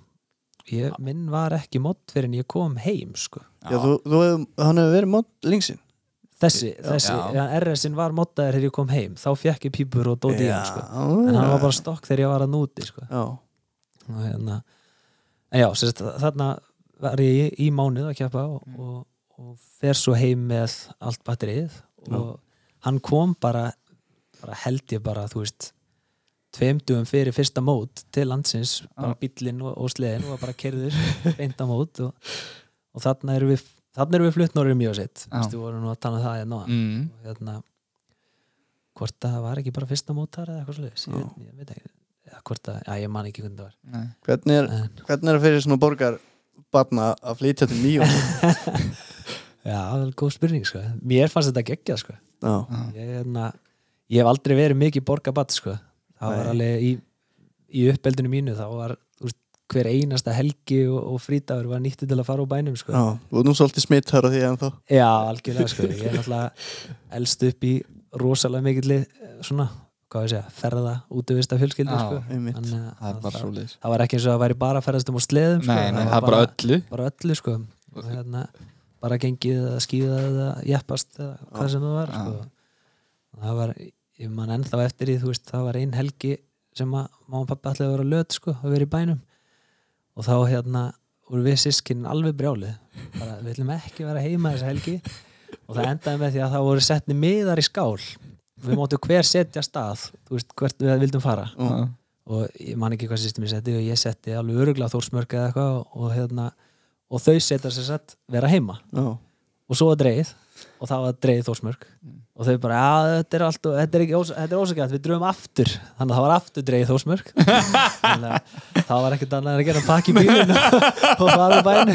ég, minn var ekki mod fyrir en ég kom heim sko. Já, þú, þú hann hefur verið mót lingsinn þessi, Já. þessi Já. ja, RS-in var moddaður þegar ég kom heim þá fekk ég pípur og dóti í hann sko. en hann var bara stokk þegar ég var að núti sko. Já, og hérna en já, sérst, þarna var ég í, mánuð að keppa og, og, og fer svo heim með allt batterið og hann kom bara, bara held ég bara, þú veist tveimdugum fyrir fyrsta mót til landsins, bara bíllinn og, og sleðin og bara kerður á mót og, og þarna erum við þarna erum við flutt norður mjög sitt við vorum nú að tala um það hérna mm. og hérna hvort það var ekki bara fyrsta mótar eða eitthvað sliðis ég, ég veit ekki eða hvort að, já ég man ekki hvernig það var hvernig er, en, hvernig er að fyrir svona borgar barna að flytja til Mýjón já, það er góð spurning sko. mér fannst þetta geggja sko. Ég, hérna, ég hef aldrei verið mikið borgabatt sko. það var Nei. alveg í í uppeldinu mínu þá var veist, hver einasta helgi og, og frítagur var nýtti til að fara á bænum sko. Já, og nú svolítið smitt þar á því en þá Já, algjörlega sko. Ég er náttúrulega elst upp í rosalega mikilli svona, hvað ég segja, ferða útivista fjölskyldu Já, sko. að- það það, það var ekki eins og að það væri bara að ferðast um á sleðum sko. Var það er bara öllu. bara öllu sko. og hérna, bara gengið eða skíða eða jeppast eða hvað sem það var sko. Það var, ég man ennþá eftir því þú veist, það var ein helgi sem að mamma og pappa ætlaði að vera löt sko, að vera í bænum. Og þá hérna voru við sískinn alveg brjálið. Bara við ætlum ekki vera heima þessa helgi. Og það endaði með því að það voru setni miðar í skál við móttum hver setja stað þú veist hvert við vildum fara. Já. og ég man ekki hvað sýstum ég setti og ég setti alveg öruglega þórsmörk eða eitthvað og, hérna, og þau setja sér sett vera heima. Já, og svo var dreigð og það var dreigð þórsmörk. Og þau bara, já þetta er allt og þetta er, ekki er ósækjað, við dröfum aftur. Þannig að það var aftur dreigð þórsmörk. Þannig að það var ekkert annað að gera pakki bílun og fara úr bænu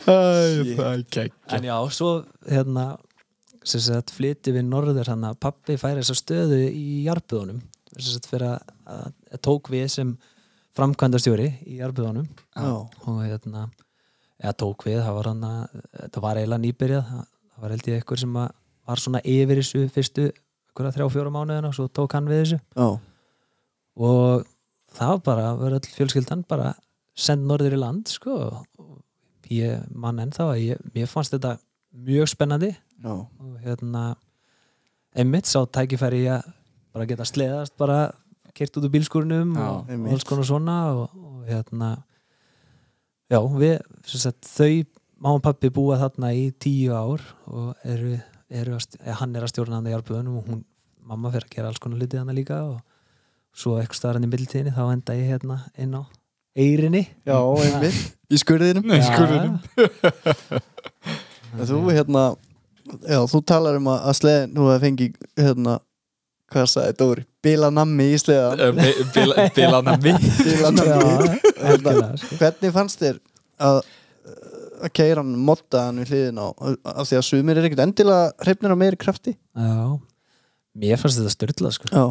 Það er kekk en já, svo hérna sem sagt flytti við norður hann að pappi færi þessa stöðu í jarbuðunum sem sagt fyrir að, að, tók við sem framkvæmdastjóri í jarbuðunum og hérna eða tók við, það var hann að það var eiginlega nýbyrjað. Það það var held ég eitthvað sem að var svona yfir þessu fyrstu einhverja þrjá fjóra mánuðina og svo tók hann við þessu. Já, og það var bara, var öll fjölskyldan bara send norður í land sko. Og ég man ennþá að ég, mér fannst þetta mjög spennandi já, og hérna einmitt sá tækifæri í að bara geta sleðast bara kert út úr bílskúrnum Já, og, einmitt. alls konar svona og, og hérna já, við, sem sagt, þau má og pappi búa þarna í tíu ár og eru, eru að, st- eða, hann er að stjórna hann í árbúðunum og hún, mamma fyrir að gera alls konar hluti hann líka og svo eitthvað staðar hann í mildtíðinni þá enda ég hérna inn á Eyrinni. Já, einmitt. Í skurðinum. Í skurðinum. Þú hérna Já, þú talar um að, að sleðin Nú að fengi hérna Hvað sagði Dóri? Bilanammi í sleðan Hérna, algjörlega, sko. Hvernig fannst þér að að keira hann motta hann við hliðin á af því að sumir er ekkert endilega hreifnir á meiri krafti? Já, mér fannst þetta styrlað sko. Já,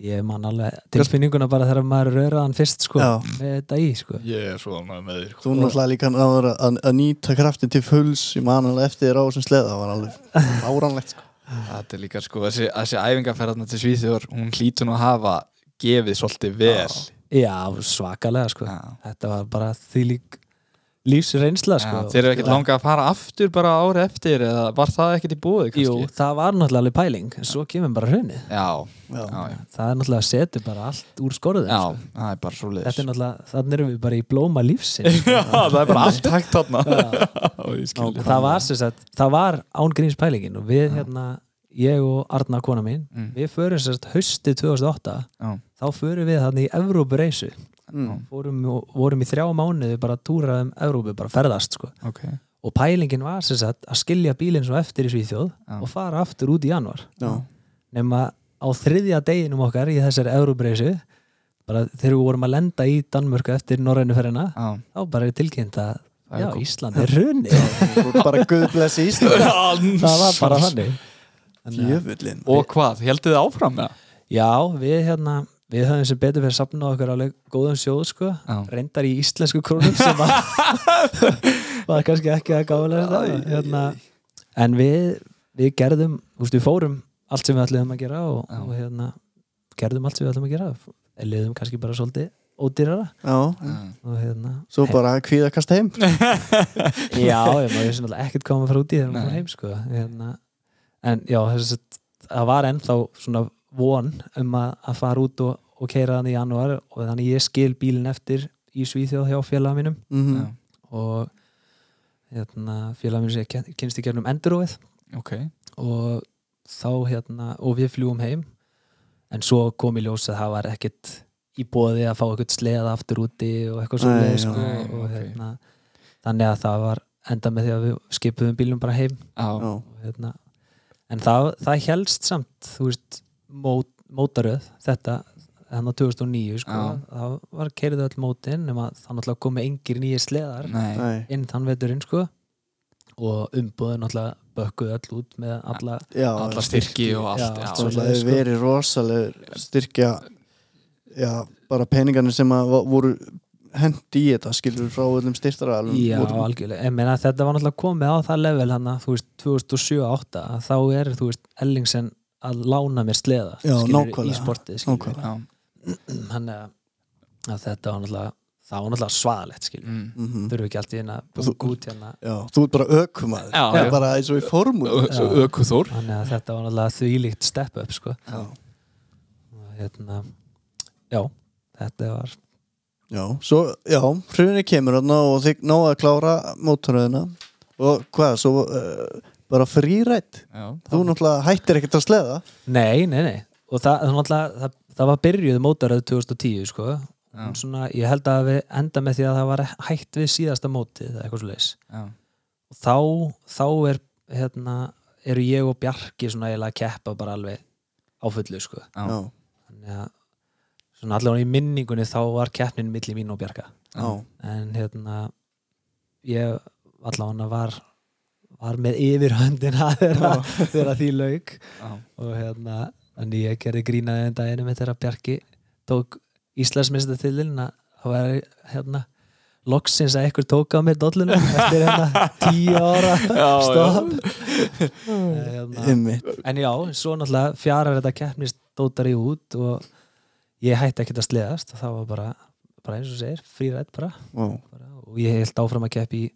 Ég man alveg tilfinninguna bara þegar maður röraði hann fyrst sko Já. með þetta í sko Ég er svo ánægð með þér þú náttúrulega líka náður að, að nýta kraftin til fulls ég man alveg eftir þér á þessum sleða það var alveg áránlegt sko. Þetta er líka sko, þessi, þessi æfingarferðarna til Svíþjóður hún hlýtur nú að hafa gefið svolítið vel Já, svakalega sko Já. Þetta var bara því lík lífsreynsla sko. Já, Þeir eru ekkert langað að fara aftur bara ári eftir eða var það ekkert í búið Jú, það var náttúrulega alveg pæling en svo kemur bara hrunið. Já, Já. já, Það er náttúrulega að setja bara allt úr skorðum já, sko. það er bara svo Þetta er náttúrulega, þannig erum við bara í blóma lífsins. Já, það er bara allt hægt þarna. Það var sem sagt, það var án gríns pælingin og við hérna, ég og Arna kona mín, Mm. við förum sem sagt haustið 2008, Já, þá förum við þannig í Evrópureysu, mm. vorum, og- vorum í þrjá mánuði bara að túra um Evrópu, bara ferðast sko, ok. Og pælingin var sem sagt að skilja bílinn svo eftir í Svíþjóð Já. og fara aftur út í januar Já. nema á þriðja deginum okkar í þessari Evrópureysu bara þegar við vorum að lenda í Danmörku eftir norrænuferðina, Já, þá bara er tilkynnt að já, Ísland er runni bara guðblessi Ísland það var bara þannig. Þannig Og hvað, heldur þið áfram með það? Já, við hérna við höfum sem betur fyrir safna okkur alveg góðum sjóð sko, Já. reyndar í íslensku krónum sem var, var kannski ekki að þetta hérna, en við við gerðum, þú veist við fórum allt sem við ætlum að gera og, og hérna, gerðum allt sem við ætlum að gera. Leðum kannski bara svolítið ódýrara. Já, og hérna svo bara kvíðakast heim. Já, ég maður vissi náttúrulega ekkert koma að fara út í þegar maður heim sko. hérna, en já, þess að það var ennþá svona von um að, að fara út og, og keira þannig í janúar og þannig ég skil bílinn eftir í Svíþjóð hjá félaga mínum. Mm Já, og hérna, félaga mínum sem ég ken- kynst í gerðum enduróið ok. Og þá hérna, og við fljúum heim. En svo kom í ljós að það var ekkert í bóði að fá eitthvað sleða aftur úti og eitthvað svo Nei, leið já. sko, Nei, og ok. hérna þannig að það var enda með því að við skipuðum bílum bara heim. Já, og, hérna, en það, það helst samt þú veist, mót, mótaröð þetta, þannig 2009 sko, það var keirið öll mótin nema það náttúrulega komið engir nýjir sleðar nei. Inn þann veturinn sko. Og umbúðið náttúrulega bökkuð öll út með alla Já, Alla styrki og allt Já, já, allt Það hefði sko. verið rosaleg styrkja já, bara peningarnir sem að voru hendi í þetta skilur frá öllum styrtara Já, algjörlega, ég meina þetta var náttúrulega komið á það level hann að þú veist 2007-2008 að þá er þú veist Ellingsen að lána mér sleða Já, nákvæmlega. í sportið skilurðu. Hann að, að þetta var náttúrulega það var náttúrulega svaðalegt skilur. Mm. Mhm. þurfum ekki alltaf inn að bunga út hérna. Já, þú ert bara ökumæður Það er bara eins og í formúl. Ökuþór. Þannig að þetta var náttúrulega þvílíkt step up sko. Já, og hérna já, þetta var já, svo, já, hrunni kemur þarna og þið náðu að klára mótoröðina og hvað, svo uh, bara frírætt? Já, Þú náttúrulega hættir ekkert að sleða? Nei, nei, nei. Og það, það, náttúrulega, það, það var byrjuð mótaröð 2010 sko. Svona, ég held að við enda með því að það var hætt við síðasta mótið eða eitthvað svo leis já, og þá, þá er hérna, eru ég og Bjarki svona eiginlega að keppa bara alveg á fullu sko. já, þannig að svona allavega í minningunni þá var keppnin milli mín og Bjarka. Já, en hérna ég allavega var var með yfirhöndina þegar, því lauk. Já. og hérna þannig ég gerði grínaði en daginn með þegar Bjarki tók Íslandsmyndstöð til að það var hérna loksins að einhver tók á mér dollunum eftir hérna tíu ára stopp. Hérna, ymmit en já, svo náttúrulega fjarar þetta keppnist dótari út og ég hætti ekkert að sleðast það var bara, bara eins og segir, frírætt bara, Já, bara og ég held áfram að keppi í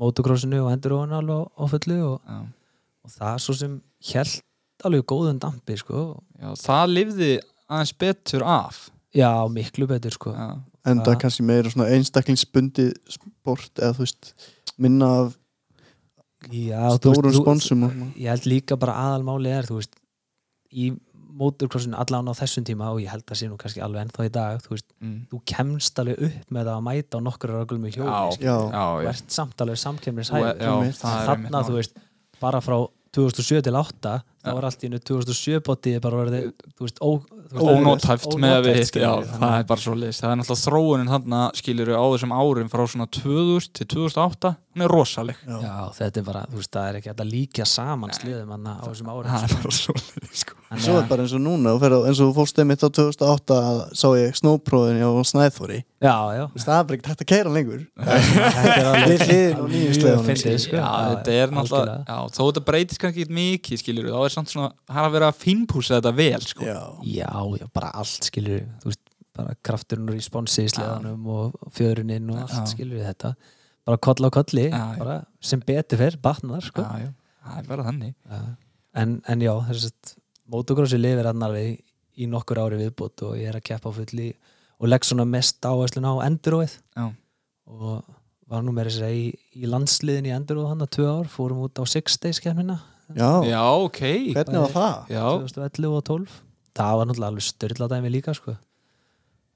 motocrossinu og endurónu alveg á, á fullu og, og það svo sem held alveg góðum dampi sko Já, það lifði aðeins betur af já, miklu betur sko Já, en það er kannski meira svona einstaklingsbundi sport eða þú veist minna af já, þú stórum veist, þú- sponsum og svona. ég held líka bara aðalmáli er þú veist, í motocrossinu allan á þessum tíma og ég held að sé nú kannski alveg ennþá í dag þú veist, mm. þú kemst alveg upp með það að mæta á nokkur röglum í hjóli já, sko. Þú ert samt alveg samkemnis Þú- hægur já, einmitt. það er einmitt þarna þú mál. veist, bara frá 2007 til 8 þá var allt í einu 2007 bótið bara verið, þú veist, ónótæft með að við hitt já, það er bara svo list það er náttúrulega þróunin hann skilur á þessum árum frá svona 2000 til 2008 hún er rosaleg Já. Já, þetta er bara, þú veist, það er ekki að líka saman sliðum hann á þessum árum það er sko. bara svo list sko. Þannig Svo er að- bara eins og núna eins og þú fórst einmitt á 2008 að sá ég snópróðin á Snæþóri Já, já það er bara ekki hægt að keira lengur Þetta er sko. já, þetta er náttúrulega já, þó þetta breytist kannski ekki mikið skilur þá er samt svona, það er að vera að fínpúsa þetta vel sko. Já, Já, já, bara allt skilur þú veist, bara krafturinn og responsi í sleðanum og fjöruninn og allt Já. skilur þetta bara koll á kolli, Já, já. bara sem betur fyrr, batnar sko. já, það er bara þannig Já. en, en já, þess að motocrossi lifir hann alveg í, nokkur ári viðbútt og ég er að keppa fulli og legg svona mest áherslun á enduróið já, og var nú meira að segja í, í landsliðin í enduróð hann að tvö ár, fórum út á Six Days kemina já, já ok hvernig var það? já, 2011 og 12 það var náttúrulega alveg styrla dæmi líka sko.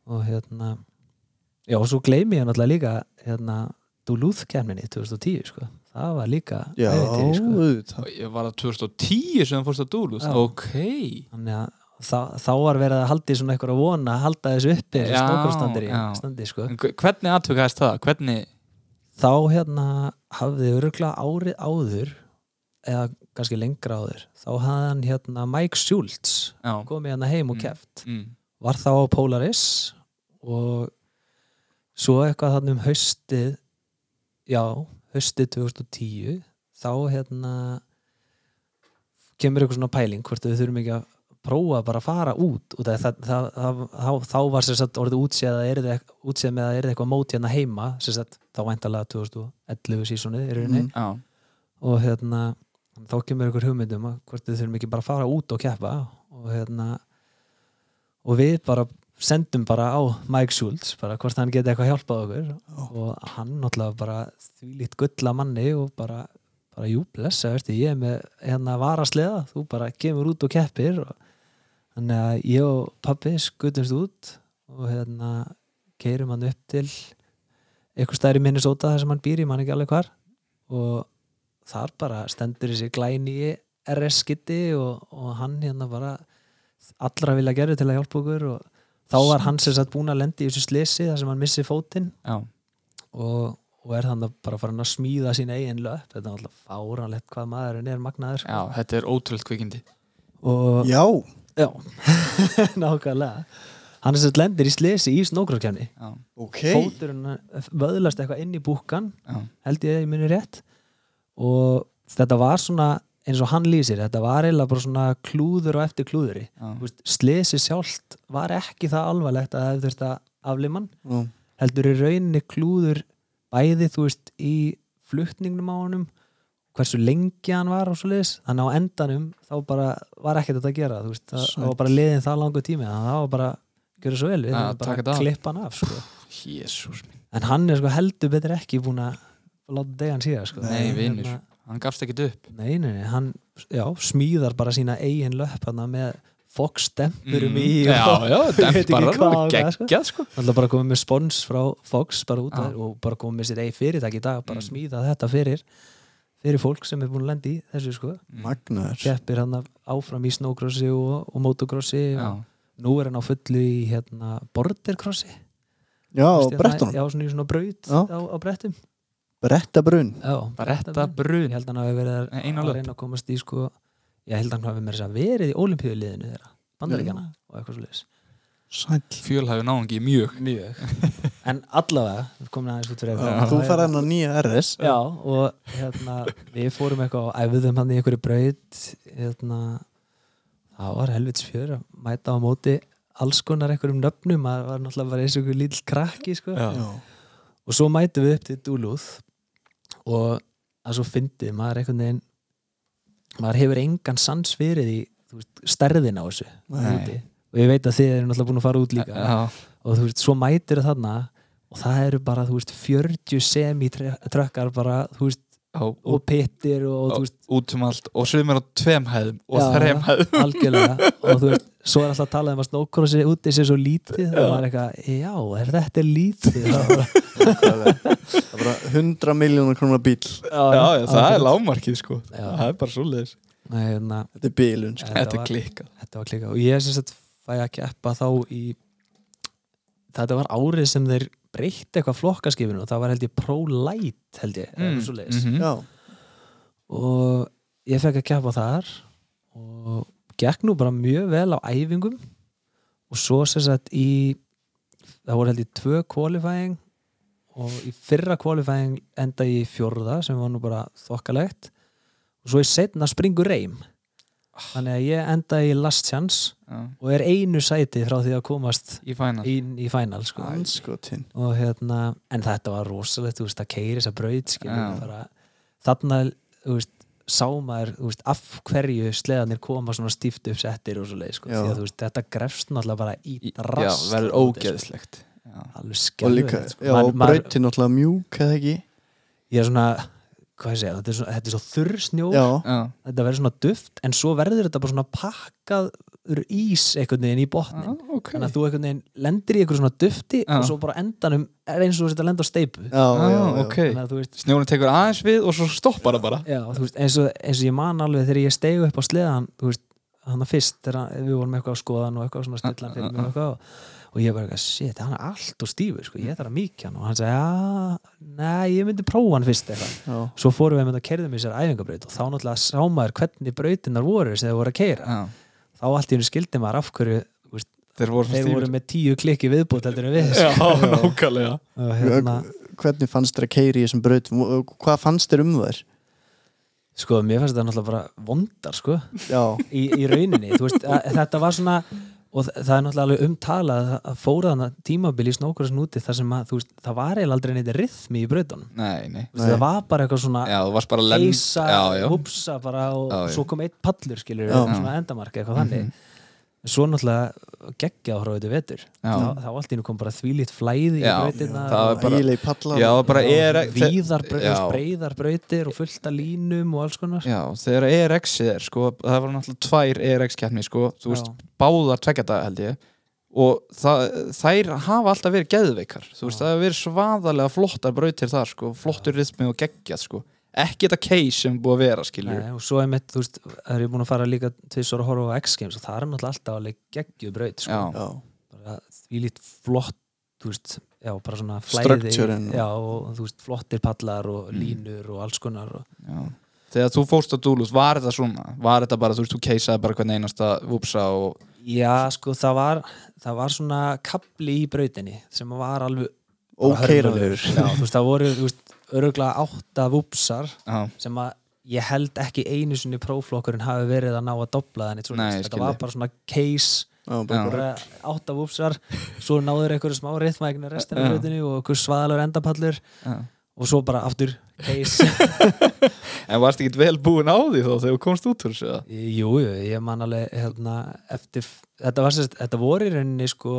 og hérna já og svo gleymi ég náttúrulega líka hérna Duluth kemninni 2010 sko. það var líka Já, ævintýri, sko. ég var að 2010 sem það fórst að dúlu Já. ok þannig að þá, þá var verið að haldi svona eitthvað að vona að halda þessu uppi standi sko. Hvernig aðtökaðist það, hvernig þá hérna hafði öruglega árið áður eða kannski lengra áður þá hafði hann hérna Mike Schultz já, komið hérna heim og Mm. keft mm, var þá á Polaris og svo eitthvað þannig um haustið já, haustið 2010 þá hérna kemur eitthvað svona pæling hvort við þurfum ekki að prófa bara að fara út og það, það, það, þá, var satt orðið útséð með að er eitthvað mót hérna heima satt þá væntalega 2011 sísonið Mm. og hérna þá kemur ykkur hugmyndum að hvort við þurfum ekki bara að fara út og keppa og hérna og við bara sendum bara á Mike Schultz bara hvort hann geti eitthvað hjálpað okkur. Og hann náttúrulega bara þvílíkt gulla manni og bara bara jú blessa, veistu, ég er með hérna varasleða, þú bara kemur út og keppir. Og þannig að ég og pappi skutumst út og hérna keirum hann upp til eitthvað stæri Minnesota þar sem hann býr í, mann ekki alveg hvar. Og þar bara stendur þessi glæni RS skitti og, og hann hérna bara allra vilja gera til að hjálpa okkur og þá var hann sem sagt búin að lendi í þessu slisi þar sem hann missi fótinn. Og, og er þannig bara farin að smíða sín eigin löp þetta er alltaf fáranlegt hvað maðurinn er magnaður já, þetta er ótrúlega kvikindi. Og Já, já, nákvæmlega. Hann er sett lendir í slesi í snókróskefni já, ok. Fóturinn vöðlast eitthvað inn í búkan já, held ég að ég muni rétt og þetta var svona eins og hann lýsir, þetta var eiginlega bara svona klúður og eftir klúðuri slesi sjálft var ekki það alvarlegt að það þurft að aflimann Já. heldur í rauninni klúður bæði þú veist í flutningnum á honum hversu lengi hann var og svo liðis þannig á endanum þá bara var ekkert þetta að gera þú veist, það, það var bara liðin það langu tími þannig að það var bara, gjöra svo vel. Við Ja, bara klippa hann af sko. En hann er sko heldur betur ekki búin að láta degan síðan sko. Nei, vinur. Hérna, hann gafst ekkit upp nei, nei, nei, hann já, smíðar bara sína eigin löpp hann með Fox stempurum í Mm. já, og- já, Ég veit ekki dempar hvað hann sko. geggjað sko er bara komið með spons frá Fox bara út Já. af, og bara komið með sitt eigi fyrirtæki í dag bara Mm. smíða þetta fyrir fyrir fólk sem er búin að lenda í þessu sko magnaður keppir hann áfram í snowcrossi og, og motocrossi já, og nú er hann á fullu í hérna bordercrossi já, brettunum, já, svona í svona braut á, á brettum brettabrun já, Bretta brun. ég held hann hafi verið að, að reyna að komast í sko ég held hann hafi að verið í olimpíuliðinu þeirra bandaríkjana og eitthvað svo leiðis sæll fjölhæfi náðungi mjög. Mjög. En allavega, við komum aðeins út fyrir Já, þú fara hann á nýja RS Já, og hérna, við fórum eitthvað og æfðum hann í einhverju braut hérna, það var helvits fjör að mæta á móti alls konar einhverjum nöfnum, maður var náttúrulega bara eins og einhver lítill krakki, sko. Og svo mætum við upp til Dúlúð og það svo fyndið, maður einhvern veginn maður hefur engan sans fyrir í þú veist, stærðin á þessu og ég veit að þið eru náttúrulega búin að fara út líka. Já, og þú veist, svo mætir þarna og það eru bara, þú veist, 40 semi-trökkar bara, þú veist, á, og pittir og, og út um allt. Og sumir á tveim hæðum og Já, þrem hæðum. algjörlega. Og þú veist, svo er alltaf að tala um að snókrossi úti sé svo lítið, það var eitthvað já, er þetta lítið? Það er bara 100 miljónar krónar bíl já, já, það er lágmarkið sko. Já. það er bara svoleiðis. Nei, hérna, þetta er bílun sko. Þetta þetta er var- klikkað. þetta var klika og ég sem sagt fæ að keppa þá í þetta var árið sem þeir breytti eitthvað flokkaskifinu og það var held ég pro-light held ég, mm. svo leiðis mhm. já, og ég fekk að keppa þar og gekk nú bara mjög vel á æfingum og svo sem sagt í það voru held ég tvö qualifying og í fyrra qualifying enda ég í fjórða sem var nú bara þokkalegt og svo í setna springur reym þannig að ég enda í last chance Já, og er einu sæti frá því að komast í fænal í, í final sko. anskotin og hérna, en þetta var rosalegt þú veist, að keiri þessa braut Já. þú veist, sá maður veist, af hverju sleðanir koma svona stíft upp settir og svo leið sko. Já. því að þú veist, þetta grefst náttúrulega bara í já, drast verður úti, sko. ógeðslegt já, alveg og líka, sko. já, brautin náttúrulega mjúk eða ekki ég er svona, hvað ég segja þetta er, svona, þetta er svo þurr snjór já, já, þetta verður svona duft, en svo verður þetta bara svona pakkað úr ís einhvern veginn í botnin. Já, ok. Þannig að þú einhvern veginn lendir í einhverju svona dufti Já. og svo bara endanum er eins og þú setja að lenda á steipu já, já, já, Ah, ok. þannig að þú veist, snjórin tekur aðeins við og svo stoppar það bara. Já, þú veist eins, og, eins og ég man alveg þegar ég stegu upp á sleðan þú veist, hann að fyrst þegar við vorum eitthvað að skoða hann og eitthvað svona stillan fyrir mig og eitthvað og, og ég bara eitthvað, shit, hann er allt og stífur sko, ég þarf að mýkja hann. Og hann sagði, já, nei, ég myndi prófa hann fyrst eitthvað. Já. svo fórum við með að kerðum í sér æfingabraut og þá náttúrulega sá maður hvernig brautinnar voru sem þeir voru að keira já, þá allt í hennu skildi maður af hverju veist, þeir voru þeir voru með tíu klikki viðbútt heldur en við. Já, nákvæmlega. hérna, hvernig fannst þér að keiri í þessum brautum? Hvað fannst þér um þær? Sko, mér fannst þetta náttúrulega bara vondar sko, já, í, í rauninni veist, að, þetta var svona og þa- það er náttúrulega alveg umtalað að- að fóra þannig tímabil í snókursin úti þar sem að, þú veist, það var eiginlega aldrei neitt rithmi í brautunum. Nei, nei, Þú veist, það var bara eitthvað svona já, þú varst bara lend heisa, já, já, húpsa bara og Já, svo kom eitt pallur skilur Já. svona endamarka eitthvað þannig svo náttúrulega geggja á hróðu vetur. Já. þá, þá allt í nú kom bara þvílít flæði í Já, brautirnar það var og bara- ægilegi pallar já, er víðar, já, breiðar brautir og fullt af línum og alls konar. Já, þegar ERX-ið er sko, það var náttúrulega tvær ERX-keppni sko, þú veist, Já. báðar tveggjata held ég. Og það, þær hafa alltaf verið geðveikar. Þú veist, Já. það hefur verið svaðalega flottar brautir þar sko, flottur rithmi og geggjað sko ekki þetta case sem búið að vera skilur Nei, og svo er mitt, þú veist, er ég búin að fara líka tvisar að horfa á X-Games og það er náttúrulega alltaf alveg geggjuð braut sko. bara þvílít flott þú veist, já, bara svona flæði já, og þú veist, flottir pallar og línur og alls konar og, já. þegar þú fórst á Dúlus, var þetta svona? Var þetta bara, þú veist, þú keisaði bara hvern einasta vupsa og Já, sko, það var það var svona kapli í brautinni sem var alveg hörmulegur. Já, þú veist, það voru, þú veist, öruglega átta vúpsar Já, sem að ég held ekki einu sinni próflokkurinn hafi verið að ná að dobla þenni þetta skil var bara svona case. Já, bara, bara átta vúpsar svo náður einhverju smá rithmækna restina brautinu og einhver svaðalur endapallur. Og svo bara aftur case. En varst ekki vel búin á því þó þegar þú komst út úr þessu eða? Jú, jú, ég man alveg hérna, eftir, þetta, var, sérst, þetta voru í rauninni sko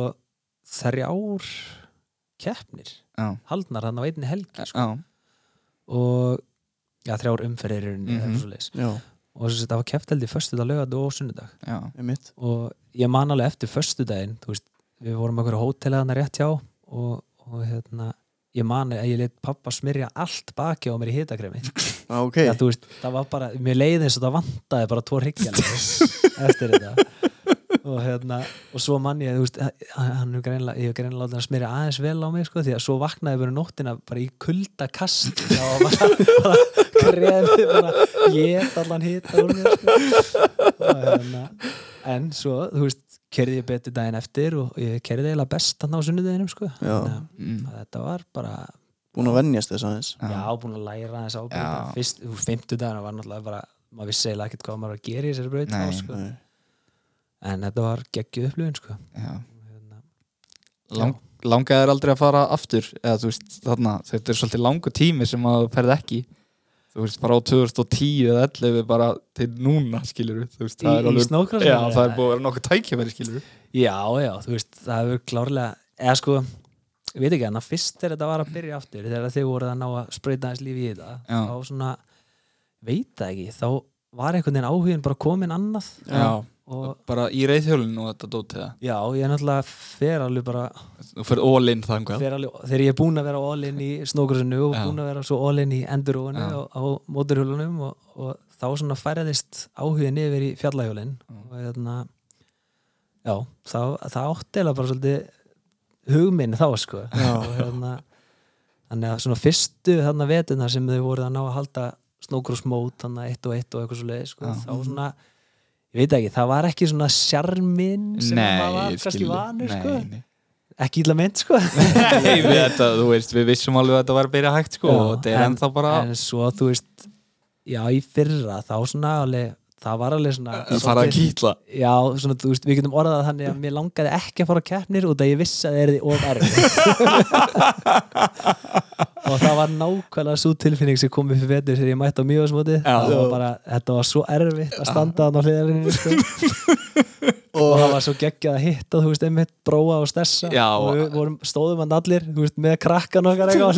þrjár keppnir Já, haldnar hann á einni helgi sko. Og já, þrjár umferðir í rauninni Mhm. mm -hmm. já, og sérst, það var keppt held í föstudag, lögað og sunnudag. Og ég man alveg eftir föstudaginn þú veist, við vorum okkur á hóteli þarna rétt hjá og, og hérna ég man að ég lit pappa smyrja allt baki á mér í hitakremi. Já, ok. Já, þú veist, það var bara, mér leiði eins og það vantaði bara tvo hryggjan eftir þetta og hérna, og svo mann ég, þú veist hann er greinlega, ég er greinlega látið að smyrja aðeins vel á mig, sko, því að svo vaknaði bara nóttina bara í kulda kast og bara, bara krefið bara, ég allan hita úr mér, sko. Og hérna, en svo, þú veist kerði ég betur daginn eftir og ég kerði eiginlega best hann á sunnudeginum, sko. Þannig að mm, þetta var bara Búin að venjast þess aðeins. Já, búin að læra aðeins á Já. brautina Fyrst, þú veist, fimmtudagana var náttúrulega bara maður vissi eiginlega ekkert hvað maður var að gera í þessari braut Nei. þá, sko. Nei. En þetta var geggjuð upplifun sko. Hérna, Lang, Langaði þér aldrei að fara aftur eða þú veist, þarna, þetta er svolítið langu tími sem að þú ferð ekki. Þú veist, bara á 2010 eða 11 bara til núna, skilur við veist, Í- það er alveg- Já, það er búið að vera nokkuð tækjafæri, skilur við Já, já, þú veist, það hefur klárlega eða sko, ég veit ekki en að fyrst þegar þetta var að byrja aftur þegar þið voruð að ná að sprauta aðeins lífi í þetta þá svona, veit það ekki þá var einhvern veginn áhugin bara komin annað. Já, bara í reyðhjólinu og þetta dótið já, ég er náttúrulega fer alveg bara fer alveg, þegar ég er búinn að vera all in í snókursinu og Já. búinn að vera svo all in í enduróinu Já. á, móturhjólunum og, og þá svona færaðist áhugin yfir í fjallahjólin og hérna já, þá, það átti eða bara svolítið hugminn þá sko og hérna þannig að svona fyrstu þarna vetuna sem þau voru að ná að halda snókursmót þannig eitt og eitt og eitthvað svo leið sko, Já. þá svona ég veit ekki, það var ekki svona sjarminn sem maður var ég kannski vanur sko. Nei, nei. ekki illa mynd sko. Nei, við, þetta, veist, við vissum alveg að þetta var að byrja hægt sko, Já, og þetta er en- ennþá bara en svo þú veist já í fyrra þá svona alveg það var alveg svona að fara að kýtla. Já svona þú veist við getum orðað það þannig að mér langaði ekki að fara á keppnir út að ég vissi að það er því of erfitt og það var nákvæmlega svo tilfinning sem kom upp fyrir vetur þegar ég mætti á var bara þetta var svo erfitt að standa á hliðarinnu sko. og það var svo geggjað að hitta þú veist einmitt bróa og stessa. Já, og við vorum, stóðum hann allir veist, með krakkan okkar á eitthvað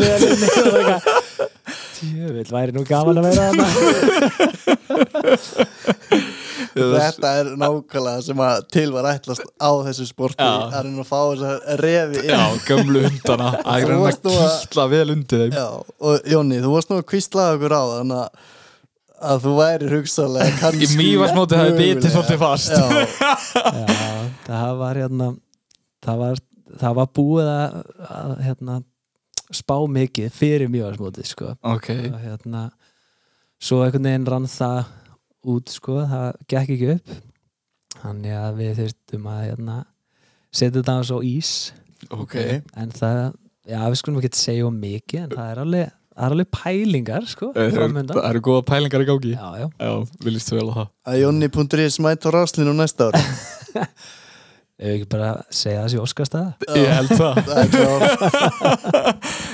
Tjöfull, væri nú gaman að vera þarna Þetta er nákvæmlega sem að til var ætlast á þessu sporti Já. að reyna að fá þess að refi inn Já, gömlu hundana að reyna að kýtla vel undir þeim Já, og Jónni, þú varst nú að kvíslaða okkur á þannig að, að þú væri hugsalega kannski Í Mývatnsmóti hafði bitið mögulega- svolítið fast. Já, Já, það var hérna það var, það var búið að, að hérna, spá mikið fyrir mjögarsmótið sko. Ok, og hérna svo einhvern veginn rann það út sko, það gekk ekki upp. Þannig að við þurftum að hérna, setja þetta á svo ís. Ok. En það, já við skulum ekki segja um mikið en það er alveg, það er alveg pælingar sko, Það framöndan eru góða pælingar í gangi. Já, já, Já, viljast vel á það. Að Jónni.is mæta á ráslinu næsta ári ef ekki bara segja þessi óskastæða Ég held það.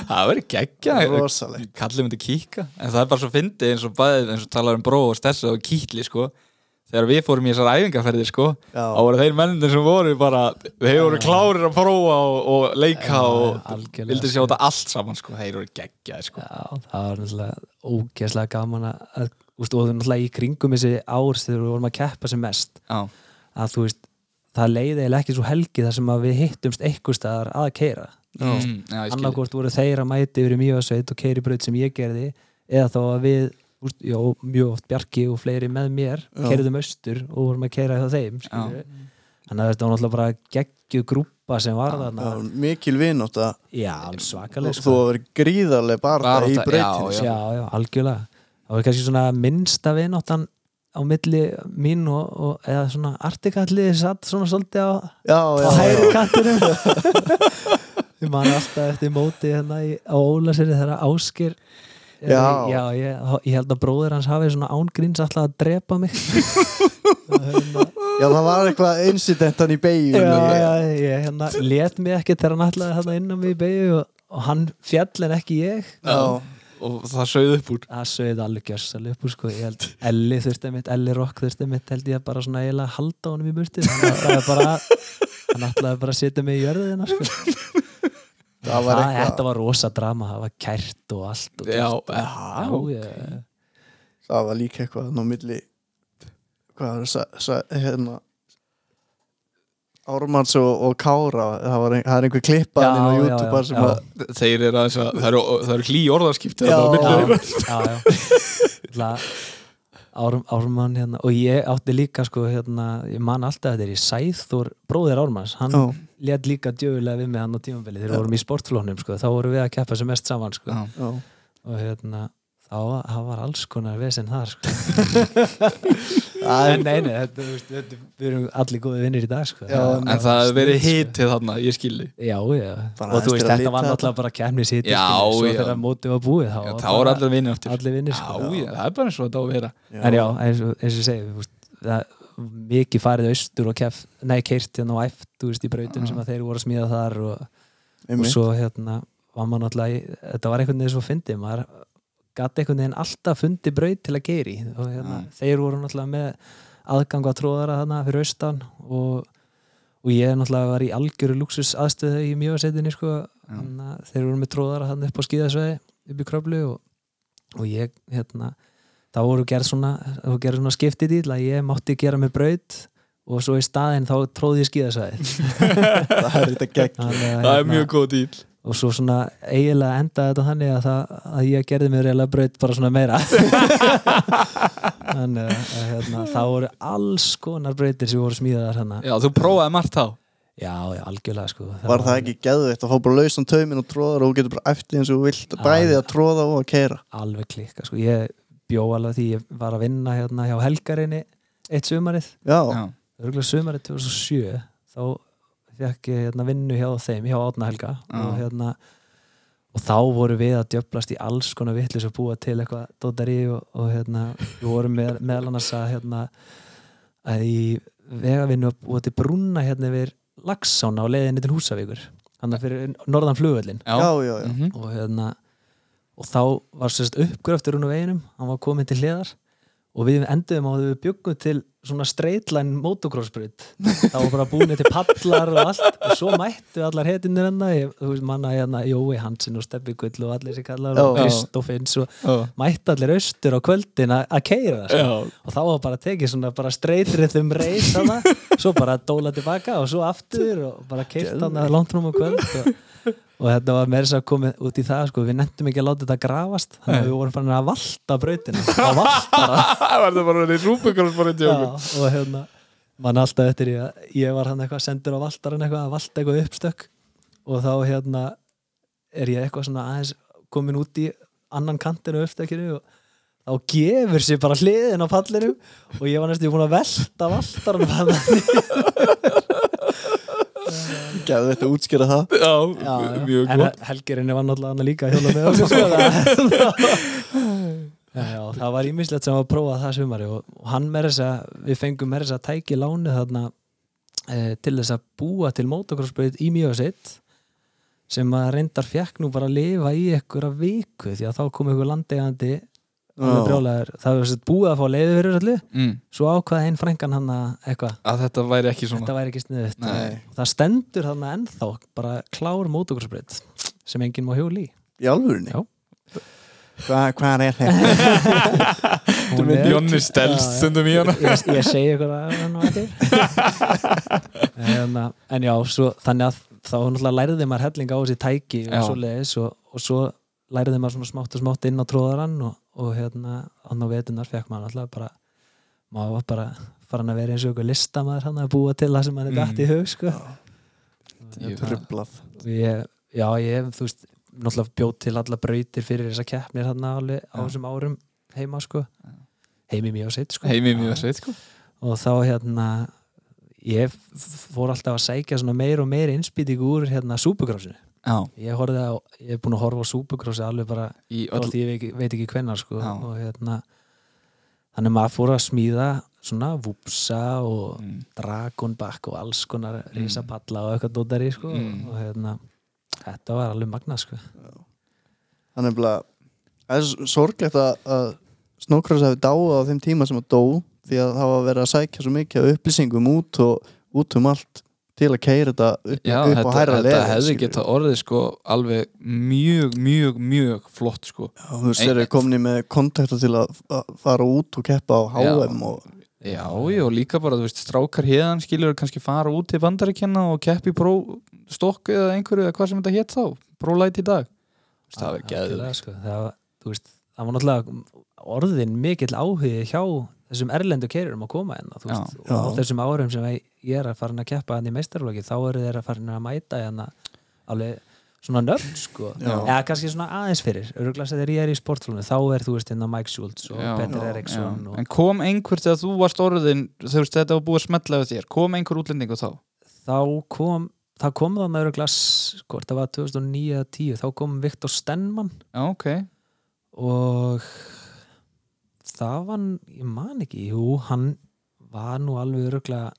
Það er verður geggja rosalegt. Kallið myndi kíka En það er bara svo fyndið eins og bæðið eins og talar um bró og stessa og kýtli sko. Þegar við fórum í þessar æfingarferðir sko Já. þá voru þeir mennindir sem voru bara þeir voru klárir að prófa og, og leika og algjörlega, vildi sjá sko. þetta allt saman sko. Þeir voru geggjaði sko. Já, það var náttúrulega ógeðslega gaman að, að úst, og náttúrulega í kringum þessi ár þegar við vorum að keppa sem mest. Já, að þú veist, það leiði eiginlega ekki svo helgi þar sem að við hittumst eitthvað staðar að keira mm, skil annarkvort voru þeir að mæti yfir mjögasveit og keiri braut sem ég gerði eða þá að við úst, já, mjög oft Bjarki og fleiri með mér keiriðum austur og vorum að keira hjá þeim þannig að þetta var náttúrulega bara geggju grúpa sem var þarna. Mikil vinnótt að þú að vera gríðarlega Barátta, í breytinu já. já, já, algjörlega. Það var kannski svona minnsta vináttan á milli mín og, og eða svona artikallið satt svona svolítið á, já, á já, hægri já. kantinum ég man alltaf eftir móti hérna í, á Ólaseri þegar Áskir Já. já ég, ég held að bróðir hans hafi svona ángríns alltaf að drepa mig já, það var eitthvað incidentan í beigju ég hérna let mig ekki þegar hann ætlaði hérna inn á mig í beigju og, og hann fjall en ekki ég já. Og það sögðu upp úr það sögði alveg gjörsalega upp úr sko. ég held Elli þurfti mitt, Elli Rock þurfti mitt held ég bara svona eiginlega að halda honum í burti að er hann ætlaði bara að setja mig í jörðina sko. það var eitthvað þetta var rosa drama, það var kært og allt og Já, já. já, já. það var líka eitthvað ná milli hvað var það hérna Ármanns og, og Kára það, var það er einhver klippa Já, inn á YouTube sem já. að þeir eru aðeins að það eru, það eru hlý orðarskipti Ármann hérna og ég átti líka sko hérna, ég man alltaf þetta er í Sæþór bróðir Ármanns, hann let líka djöfulega við mig hann á tímabili þegar við vorum í sportflóknum sko, þá vorum við að keppa sem mest saman sko. Já. já, og hérna þá var alls konar vesinn þar sko. Það nei, nei, þetta, þetta, við erum allir góði vinnir í dag sko. Já, en það hefur verið Snill, sko. hitið þarna, ég skilði já, já, Bara og þú veist, þetta var náttúrulega bara kemnis hitt Já, svo þegar mótið var búið þá Já, var þá bara allir vinnir áttir allir vinnir Já, sko. já, það er bara eins og þetta á að vera. En já, eins og, eins og segi það, mikið farið austur og kef, nei, keirt hérna og æft þú veist, í brautum sem að þeir voru að smíða þar og, og svo hérna var maður náttúrulega, þetta var einhvern veginn svo fyndið, maður gæti einhvern veginn alltaf fundi braut til að geri og hérna, þeir voru náttúrulega með aðgang að tróðara þarna fyrir austan og, og ég náttúrulega var í algjöru luxus aðstöðu í mjögasetinni sko, þannig að þeir voru með tróðara þarna upp á skíðasveði upp í kröflu og, og ég hérna þá voru gerð svona, gerð svona skiptið dýl að ég mátti gera með braut og svo í staðinn þá tróði ég skíðasveði það er þetta gegn Það er hérna, mjög góð dýl og svo svona eiginlega endaði þetta þannig að, það, að ég gerði mér reyðlega braut bara svona meira. Þannig að hérna, það voru alls konar brautir sem voru smíðaðar hérna. Já, þú prófaði margt þá. Já, já, algjörlega sko. Var það ekki geðveitt að fá bara lausan taumin og tróðar og þú getur bara eftir eins og þú vilt bæði að tróða og að keira alveg klikka sko, ég bjó alveg því ég var að vinna hérna hjá Helgarinni eitt sumarið, já, Já, örgulega sumarið 2007 þá fekk ég hérna vinnu hjá þeim, hjá Átna Helga og Já. hérna og þá voru við að djöflast í alls konar vittlis og búa til eitthvað dótari og, og hérna, við vorum með, meðal annars að hérna að í vegavinnu að búa til brúna hérna yfir Laxána á leiðinni til Húsavíkur þannig fyrir norðan flugvöllin já, já, já, já. Mhm. og hérna og þá var sérst uppgröftur hún á veginum hann var komin til hliðar og við enduðum á að við byggum til svona streitlæn motocrossbrut þá var bara búin til pallar og allt og svo mættu allar hetinir enna þú veist manna hérna Jói Hansen og Steppi Gull og allir sem kallar og. Kristoffins og mættu allir austur á kvöldin að að keira sko. Já. og þá var bara tekið svona bara streitrið um þarna, svo bara dóla tilbaka og svo aftur og bara keirt þarna langt frum á kvöld og, og þetta var meira þess að komið út í það sko, við nefndum ekki að láta þetta grafast þannig að við vorum farin að valta brautina. Að valta Það Já, og hérna mann alltaf eftir ég að ég var hann eitthvað sendur á valtarinn eitthvað að valta eitthvað uppstök og þá hérna er ég eitthvað svona aðeins komin út í annan kantinu uppstökinu og þá gefur sér bara hliðin á pallinum og ég var næstu búin að velta valtarinn geðveitt að útskýra það? Já, Já, mjög en gott. helgirinn var náttúrulega hann líka að hjóla með okkur sko, það- Já, já, það var ímislegt sem var að prófa það sumari og, og hann með þess að við fengum með þess að tæki lánu þarna e, til þess að búa til motocrossbraut í mjög sem að reyndar fekk nú bara að lifa í einhverja viku því að þá kom einhver brjálæður, það var búið að fá leiði fyrir öllu, mm. svo ákvaði einn frængan hann að eitthvað, Að þetta væri ekki svona. Þetta væri ekki sniðut það stendur þarna ennþá bara klár motocrossbraut sem enginn má hjóli í. Í alvörinni Já. Hva, hvað er þetta? Er- Jónni stelst stundum í hana. Ég, ég segi ykkur að hann var en, en já, svo, þannig að þá náttúrulega læriði maður helling á þessi tæki og svo og, og svo læriði maður svona smátt og smátt inn á tróðarann og, og hérna hann á vetunar fekk maður náttúrulega bara maður var bara farin að vera eins og ykkur listamaður hann að búa til það sem hann er dætt í hug sko. Ég- Trublað Og ég, já, ég hef, þú veist náttúrulega bjóð til alla brautir fyrir þessa keppnir hann alveg á þessum árum heima sko. Heimi mjög sitt sko. heimi mjög sveit sko. Og þá hérna ég fór alltaf að sækja meir og meir innspýtingu úr hérna súpugrássinu já, ég, horfði á, ég er búin að horfa á súpukrossi alveg bara öll ég veit ekki, veit ekki hvenær sko. Já. og hérna þannig að maður fór að smíða svona vupsa og Mm. dragonback og alls konar risapalla og eitthvað dótari sko. Mm. og hérna þetta var alveg magnað sko. Þannig að það er sorglegt að, að Snowcross hefði dáið á þeim tíma sem að dó því að það var verið að sækja svo mikið upplýsingum út og út um allt til að keira þetta upp, Já, upp á þetta, hærra þetta level hefði skilurðu. geta orðið sko alveg mjög, mjög, mjög flott sko Já, þú veist, þeir eru komin með kontakta til að fara út og keppa á HM og Já, já, og líka bara, þú veist, strákar hérðan skilur kannski fara út til bandaríkjanna og keppi pró stokku eða einhverju eða hvað sem þetta hétt þá, prólæti í dag Þú veist, það var geðið sko. það, það var náttúrulega orðin mikill áhugi hjá þessum erlendu keirurum að koma enna Já. og á þessum árum sem ég er að fara að keppa hann í meistarflokki þá eru þeir að fara að mæta hérna alveg svona nöfn sko Já. eða kannski svona aðeins fyrir öruglega þegar ég er í sportflónu þá er þú veist hérna Mike Schultz og Já. Peter Já. Eriksson og En kom einhver þegar þú varst orðin veist, þetta var búið að smetla við þér kom einhver útlendingu þá? þá kom það kom þannig öruglega sko, það var 2009-10 þá kom Viktor Stenman Já, ok og það var, ég man ekki jú, hann var nú alveg öruglega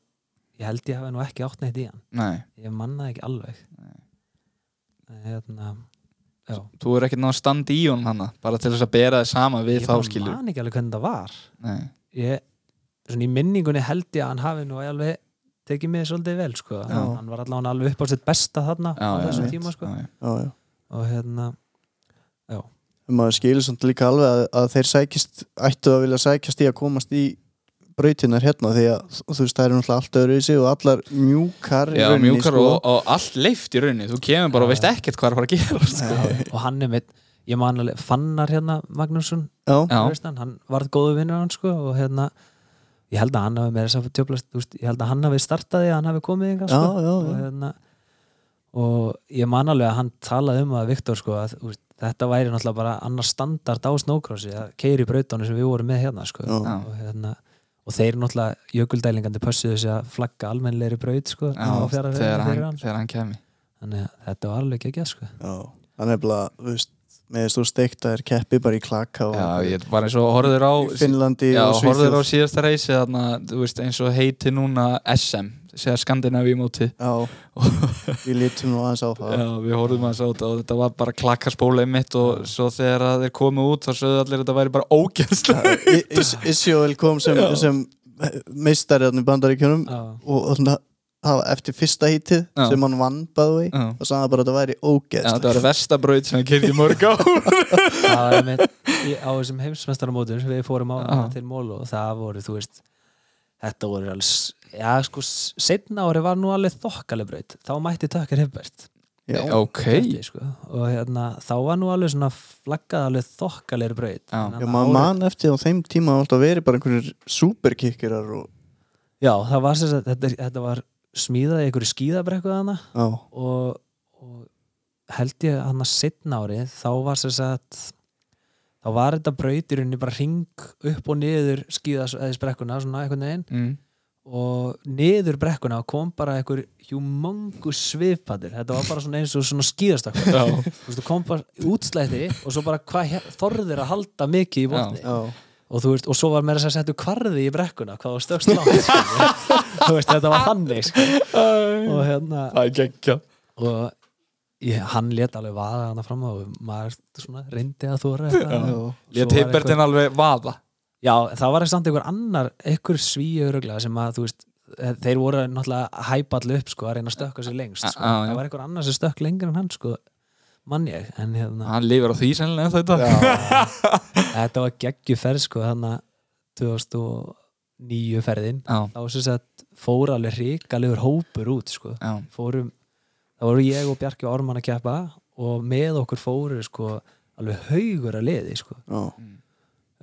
ég held ég hafi nú ekki átt neitt í hann Nei, ég mannaði ekki alveg en hérna já, þú er ekki náttúrulega standi í honum hana bara til þess að bera þið sama við ég þá bara skilur man ekki alveg hvernig það var Nei, ég, svona í minningunni held ég að hann hafi nú alveg tekið mig svolítið vel sko. Já. hann var allavega alveg upp á sitt besta þarna já, á já, þessum mitt. tíma sko. já, já. já, já. og hérna maður skilur samt líka alveg að, að þeir sækist ættu að vilja sækjast í að komast í brautinnar hérna því að þú veist það eru náttúrulega allt öðru í sig og allar mjúkar í Já, rauninni, mjúkar sko. og, og allt leift í rauninni þú kemur bara og Já, veist ekkert hvað er að fara að gera sko. og hann er mitt ég man alveg, Fannar hérna Magnússon já, Já. hann, hann varð góðu vinnur hann sko, og hérna ég held að hann hafi með þess að veist, ég held að hann hafi startaði að hann hafi komið yngar já, sko. já, og já. hérna og ég man alveg að hann talaði um að Viktor sko að veist, þetta væri náttúrulega bara annar standard á snókrossi að keiri brautánu sem við vorum með hérna sko. Já. og, hérna, og þeir náttúrulega jökuldælingandi pössuðu sig að flagga almennleiri braut sko Já, á þegar, fyrir hann, hann. þegar hann kemi þannig að þetta var alveg ekki sko. Já. hann er bara, þú veist með þú steikt að er keppi bara í klaka og Já, ég var eins og horfður á Finnlandi Já, og horfður á Svíþjóð síðasta reysi þarna, þú veist, eins og heiti núna SM, segja Skandinavíu móti. Já, við lítum nú aðeins á það. Já, við horfðum að sáta og þetta var bara klakkarspóla mitt og svo þegar að þeir komu út þá sögðu allir að þetta væri bara ógærslega Isjóel kom sem, sem í bandaríkjunum og þarna, það var eftir fyrsta hítið Já. sem hann vann Já. og sagði bara að þetta væri Já, þetta ógeðslega var verstabraut sem hann kyrði mörg á það var einmitt. Í, á þessum heimsmestaramótum sem við fórum á Já. til Mólu og það voru, þú veist þetta voru alls já, sko, setna ári var nú alveg þokkaleg braut. Þá mætti Tökkar Hibbert. Já, Ok. Kefti, sko. og hérna, þá var nú alveg svona flaggað alveg þokkalegri braut. Já. Já, maður árið- man eftir á þeim tíma að alltaf verið bara einhverjir superkikkirar og já, það var sem sagt, þetta, þetta var smíðað í einhverju skíðabrekku þarna. Já, og, og held ég hann að setna ári þá var sem sagt þá var þetta braut í rauninni bara ring upp og niður skíðasbrekkuna svona einhvern veginn. Mm. Og niður brekkuna kom bara einhver humongous svifpatir þetta var bara svona eins og svona þú kom bara útslætti og svo bara hvað þorðir að halda mikið í botni. Já, og þú veist, og svo var meira þess að setja kvarði í brekkuna hvað var stökst langt þú veist, þetta var þannig og hérna það er geggja og ég, hann let alveg vaða hana fram á og maður svona reyndi að þóra eitthvað já. Lét Svo var Hibbertin alveg vaða Já, það var samt einhver annar einhver svíu sem að þú veist þeir voru náttúrulega að hæpa allir upp sko, að reyna að stökka sér lengst sko. Það var einhver annar sem stökk lengur en hann sko, mann ég en hérna, Hann lifir á því sennilega þetta þetta var geggjuferð sko, þannig 2009 ferðin Já, þá sem sagt fór alveg hrikalegur hópur út sko. já, fórum, það voru ég og Bjarki Orman að keppa og með okkur fóru sko, alveg haugur að liði sko. já.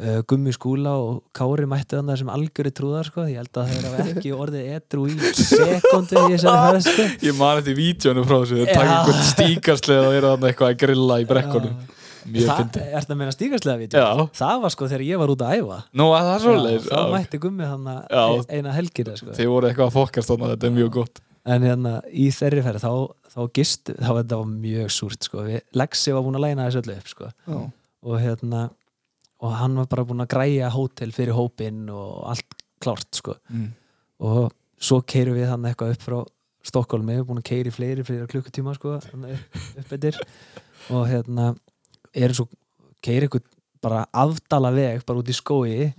Uh, Gummi Skúla og Kári mætti þannig sem algjöri trúðar sko. ég held að þeir hafa ekki orðið edru í sekundu í þessari ferð sko. Ég man eftir vídjónu frá þessu Þeir Já. taka einhvern stíkarslega og eru þannig eitthvað að grilla í brekkunum Mjög Það, fyndið. er það meina stíkastlega vídeo? Já. Það var sko þegar ég var út að æfa Nú að það er Já, Þá mætti gummi hann Já. eina helgina sko. Þið voru eitthvað að fokkast þannig að þetta er mjög gott En hérna í þeirri ferð þá, þá gist, þá var þetta var mjög súrt sko. Við, Lexi var búin að læna þessu öllu upp sko. Já. og hérna og hann var bara búin að græja hótel fyrir hópinn og allt klárt sko. mm. og svo keirum við hann eitthvað upp frá Stokkólmi, við erum búin að keiri fleiri fleiri klukkutíma sko, þarna upp, upp eftir og hérna erum svo, keiri eitthvað bara afdala veg, bara út í skói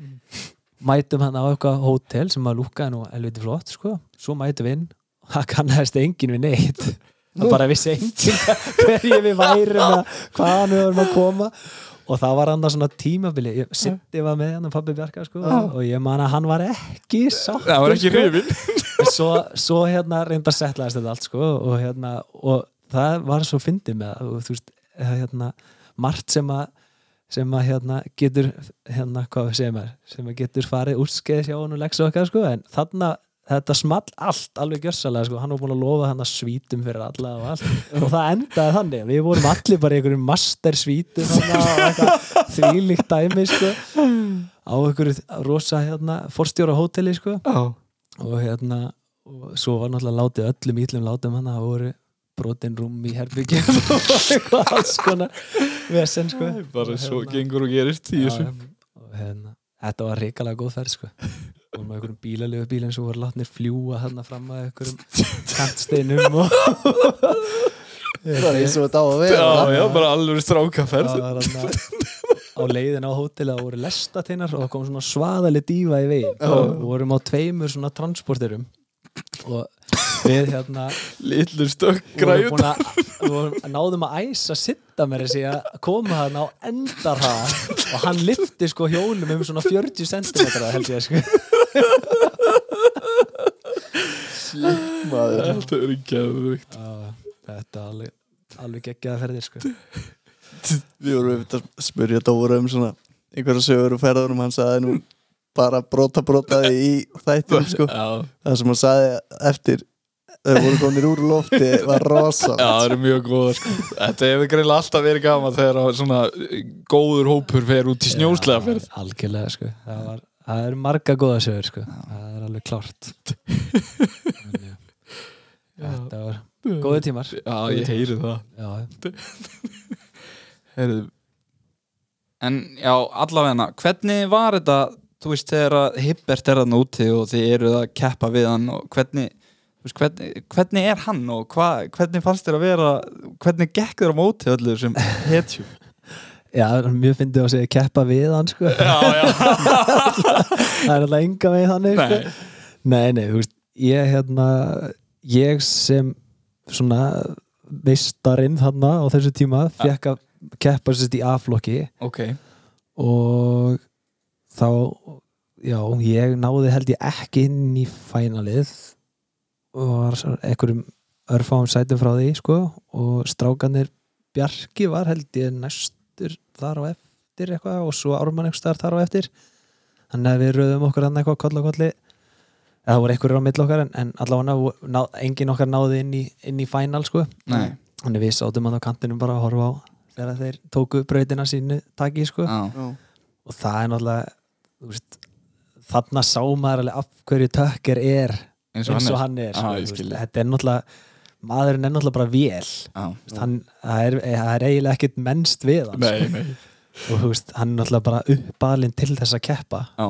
mætum hann á eitthvað hótel sem að lúka nú helviti flott sko. svo mætum við inn og það kannast enginn við neitt það bara vissi enginn hverju við værum að hvaðan við vorum að koma og það var hann svona tímabili. Ég, Sitti var með hann pabbi Bjarka sko, og ég man að hann var ekki sátt Það var ekki hrifin svo, svo hérna reynda að setlaðist þetta allt sko, og, hérna, og það var svo fyndið með það. Og þú veist hérna, margt sem að sem að hérna getur hérna hvað við segjum er, sem að getur farið úrskeið hjá hann og leggsa okkar sko. En þarna þetta small allt alveg gjörsalega sko, hann var búin að lofa hann að svítum fyrir alla og allt. Og það endaði þannig, við vorum allir bara í einhverjum master svítum þarna og eitthvað þvílíkt dæmi sko. Á einhverju rosa hérna forstjóra hóteli sko. Já. Og hérna og svo var náttúrulega látið öllum ítlum látum hann það voru brotin rúm í herbyggjum og eitthvað alls konar vesen sko. Bara Og svo hérna- gengur og gerist í þessu. og hérna þetta var reikalega góð ferð sko og með einhverjum bílalegu bílum sem voru látnir fljúa þarna fram að einhverjum kantsteinum og Það er eins og þetta á að vera. Já, já, bara alveg strákaferð það var þarna á leiðin á hóteli það voru lestateinar og það kom svona svaðaleg dífa í veginn. Og við vorum á tveimur svona transporterum og við hérna Lillur stökk vorum græjut búin að við vorum- náðum að æsa sitta mér þessi að koma hann á endar og hann lyfti sko hjólum um svona 40 cm held ég sko maður. Þetta er Já, þetta er alveg, alveg geggjaða ferðir sko. Við vorum við að spyrja Dóra um svona einhverja sögur og ferðunum. Hann sagði nú bara brota brotaði í þættum sko. Já, það sem hann sagði eftir þau voru konir úr lofti var rosa Já, það eru mjög góða sko. Þetta hefur greinlega alltaf verið gaman þegar að svona góður hópur fer út í snjóslega ferð algjörlega sko. Það, var, það er marga góða sögur sko. Það er alveg klárt. En, já. þetta var góði tímar. Já, ég heyri það. Heyrðu. En já, allavegna hvernig var þetta, þú veist, þegar að Hibbert er þarna úti og þið eruð að keppa við hann og hvernig veist, hvernig, hvernig er hann og hva, hvernig fannst þér að vera hvernig gekk þér á móti öllu sem hetjum já, mjög fyndið að segja keppa við hann sko. Já, já, það er alltaf enga veginn þannig sko. nei. Nei, nei, þú veist, ég hérna ég sem svona meistarinn þarna á þessu tíma fekk að keppa sérst í A-flokki. Ok, og þá já, ég náði held ég ekki inn í fænalið og var einhverjum örfáum sætum frá því sko. Og strákanir Bjarki var held ég næstur þar á eftir eitthvað og svo Ármann eitthvað staðar þar á eftir. Þannig að við röðum okkur hann eitthvað koll og kolli. Eða það voru einhverjur á mill okkar en, en allavega engin okkar náði inn í, inn í fænal sko. Nei. Þannig við sátum hann á kantinum bara að horfa á þegar þeir tóku brautina sínu taki sko. Já, Já. og það er náttúrulega þú veist, þarna sá maður alveg af hverju tökker er eins og og hann hann er Já, sko, ég þú veist, þetta er náttúrulega maðurinn er náttúrulega bara vél. Já, Þú veist, hann, það, er, er eiginlega ekkert mennst við hann nei, nei. Sko. og þú veist, hann er náttúrulega bara uppalinn til þess að keppa. Já,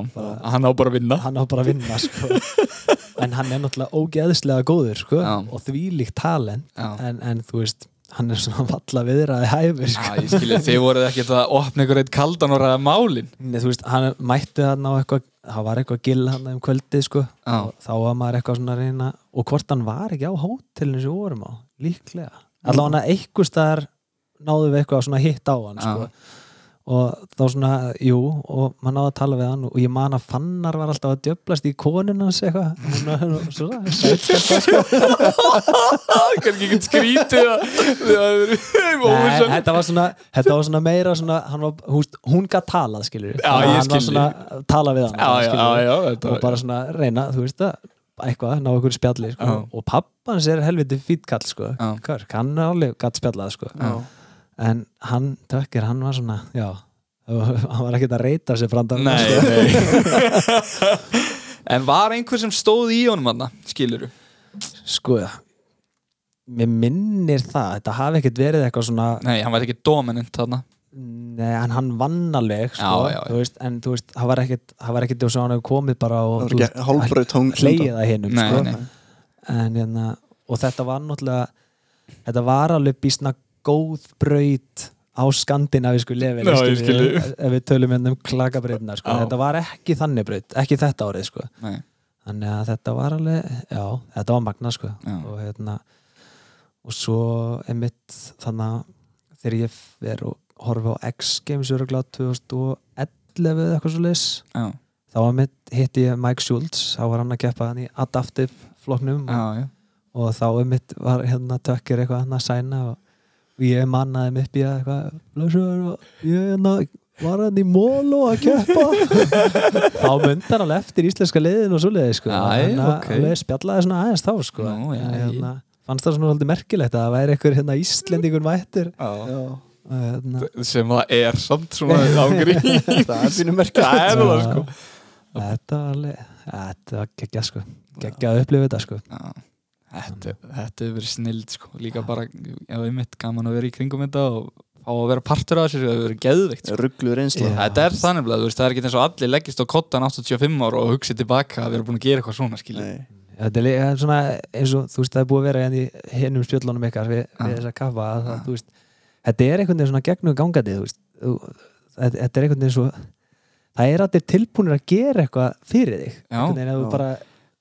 hann á bara að vinna. Hann á bara að vinna sko. en hann er náttúrulega ógeðslega góður sko, og þvílíkt talent. Já. en, en þú veist, hann er svona valla viðraði hæfur sko. ég skilja, þið voruð ekkert að opna ykkur eitt kaldan og ræða málin Nei, þú veist, hann mætti hann á eitthvað það var eitthvað gill hann um kvöldið sko. Og þá var maður eitthvað svona að reyna og hvort hann var ekki á hótelinu sem við vorum á líklega, allavega hann eitthvað staðar náðu við eitthvað svona hitt á hann sko. Og þá svona, jú og maður náðu að tala við hann og ég man að Fannar var alltaf að djöblast í konun hans eitthvað hún- svona. Kannski ekki skrítið þetta var svona, þetta var svona meira svona, hann var, húst, hún gat talað skilur Já, ég hann var svona að tala við hann Já, já, já, og bara svona reyna, þú veist það eitthvað, ná okkur spjalli sko. Og pappans er helviti fýtt kall sko. Hann er alveg gatt spjallað sko. En hann, tökkir, hann var svona já, hann var ekkert að reyta sér brandar Nei, nei En var einhver sem stóð í honum hann skiluru? sko, mér minnir það þetta hafi ekkert verið eitthvað svona Nei, hann var ekki dominant þarna Nei, en hann vann alveg sko, Já, já, já. Þú veist, en þú veist, það var ekkert það var ekkert eins og hann hefur komið bara og hleyið að hinnum Nei, sko. nei. en hérna og þetta var náttúrulega þetta var alveg bísna góð braut á skandinavísku lefin ef við tölum hérna um klakabreytina sko. Þetta var ekki þannig braut, ekki þetta árið sko. Nei, þannig að þetta var alveg já, þetta var magna sko. Og hérna og svo einmitt þannig að þegar ég fer og horfi á X-Games öruglega 2011 eða eitthvað svo leis þá var mitt hitti ég Mike Schultz þá var hann að keppa hann í Adaptive flokknum. Já, og, já. Og þá um mitt var hérna tökkir eitthvað hann að sæna og, og ég mannaði mig upp í að eitthvað "Blessaður, og ég hérna var hann í mólu að keppa. Þá myndi hann alveg eftir íslenska liðin og svoleiði sko. Æ, Hann að- ok. alveg spjallaði svona aðeins þá sko. Nú, já, hérna, fannst það svona svolítið merkilegt að það væri einhver hérna Íslendingur mættur. Já. og, hérna, sem það er samt svona ángri Það er fínu merkilegt. Er sko. Þetta var alveg þetta var geggjað sko. Geggjað að upplifa þetta sko. Já, Þetta, þetta hefur verið snild sko. líka bara, ef við mitt gaman að vera í kringum þetta og fá að vera partur af þessu það hefur verið geðveikt sko. Rugglu reynsla Já. Þetta er þannig að það er ekki eins og allir leggist á kottan 85 ára og hugsi tilbaka að vera búin að gera eitthvað svona þetta er líka svona eins og þú veist það er búið að vera hérna í hinnum spjöllunum ykkar við, við þessa kaffa að það, veist, þetta er einhvern veginn svona gegnum gangandi þú veist, þú, þetta, er einhvern veginn svo það er allir tilbúinir að gera eitthvað fyrir þig Já. Já. bara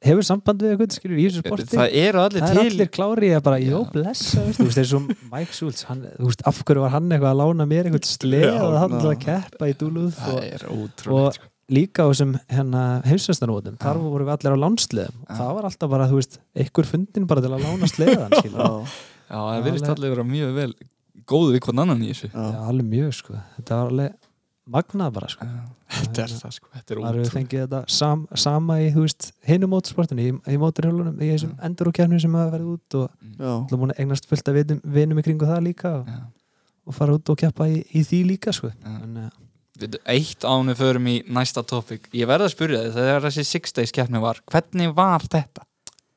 hefur samband við eitthvað skilur í þessu sporti Það eru allir það er til allir klári að bara, jó, blessa þú veist, eins og Mike Schultz hann, þú veist, af hverju var hann eitthvað að lána mér eitthvað sleð Já, og hann að keppa í dúluð Það og, er ótrúlega sko. líka á þessum hérna, heimsvestanótum, þar Já. vorum við allir á lánsliðum og það var alltaf bara, þú veist, einhver fundin bara til að lána sleðan skilur. Já, Já, það virðist alveg- allir vera mjög vel góðu við hvern annan í þessu. Já, alveg mjög, sko, þetta var alveg magnað bara, sko. Þetta er það sko, þetta er maður hefur ótrúlega fengið þetta sam, sama í, þú veist, hinum mótorsportinu í, í mótorhjólunum, í þessum endur og kjarnum sem hafa verið út og það búin að eignast fullt af vinum, vinum í kringu það líka og, og fara út og keppa í, í því líka, sko. En, Við- Eitt ánum förum í næsta topic. Ég verð að spyrja þið, þegar þessi Six Days keppni var Hvernig var þetta?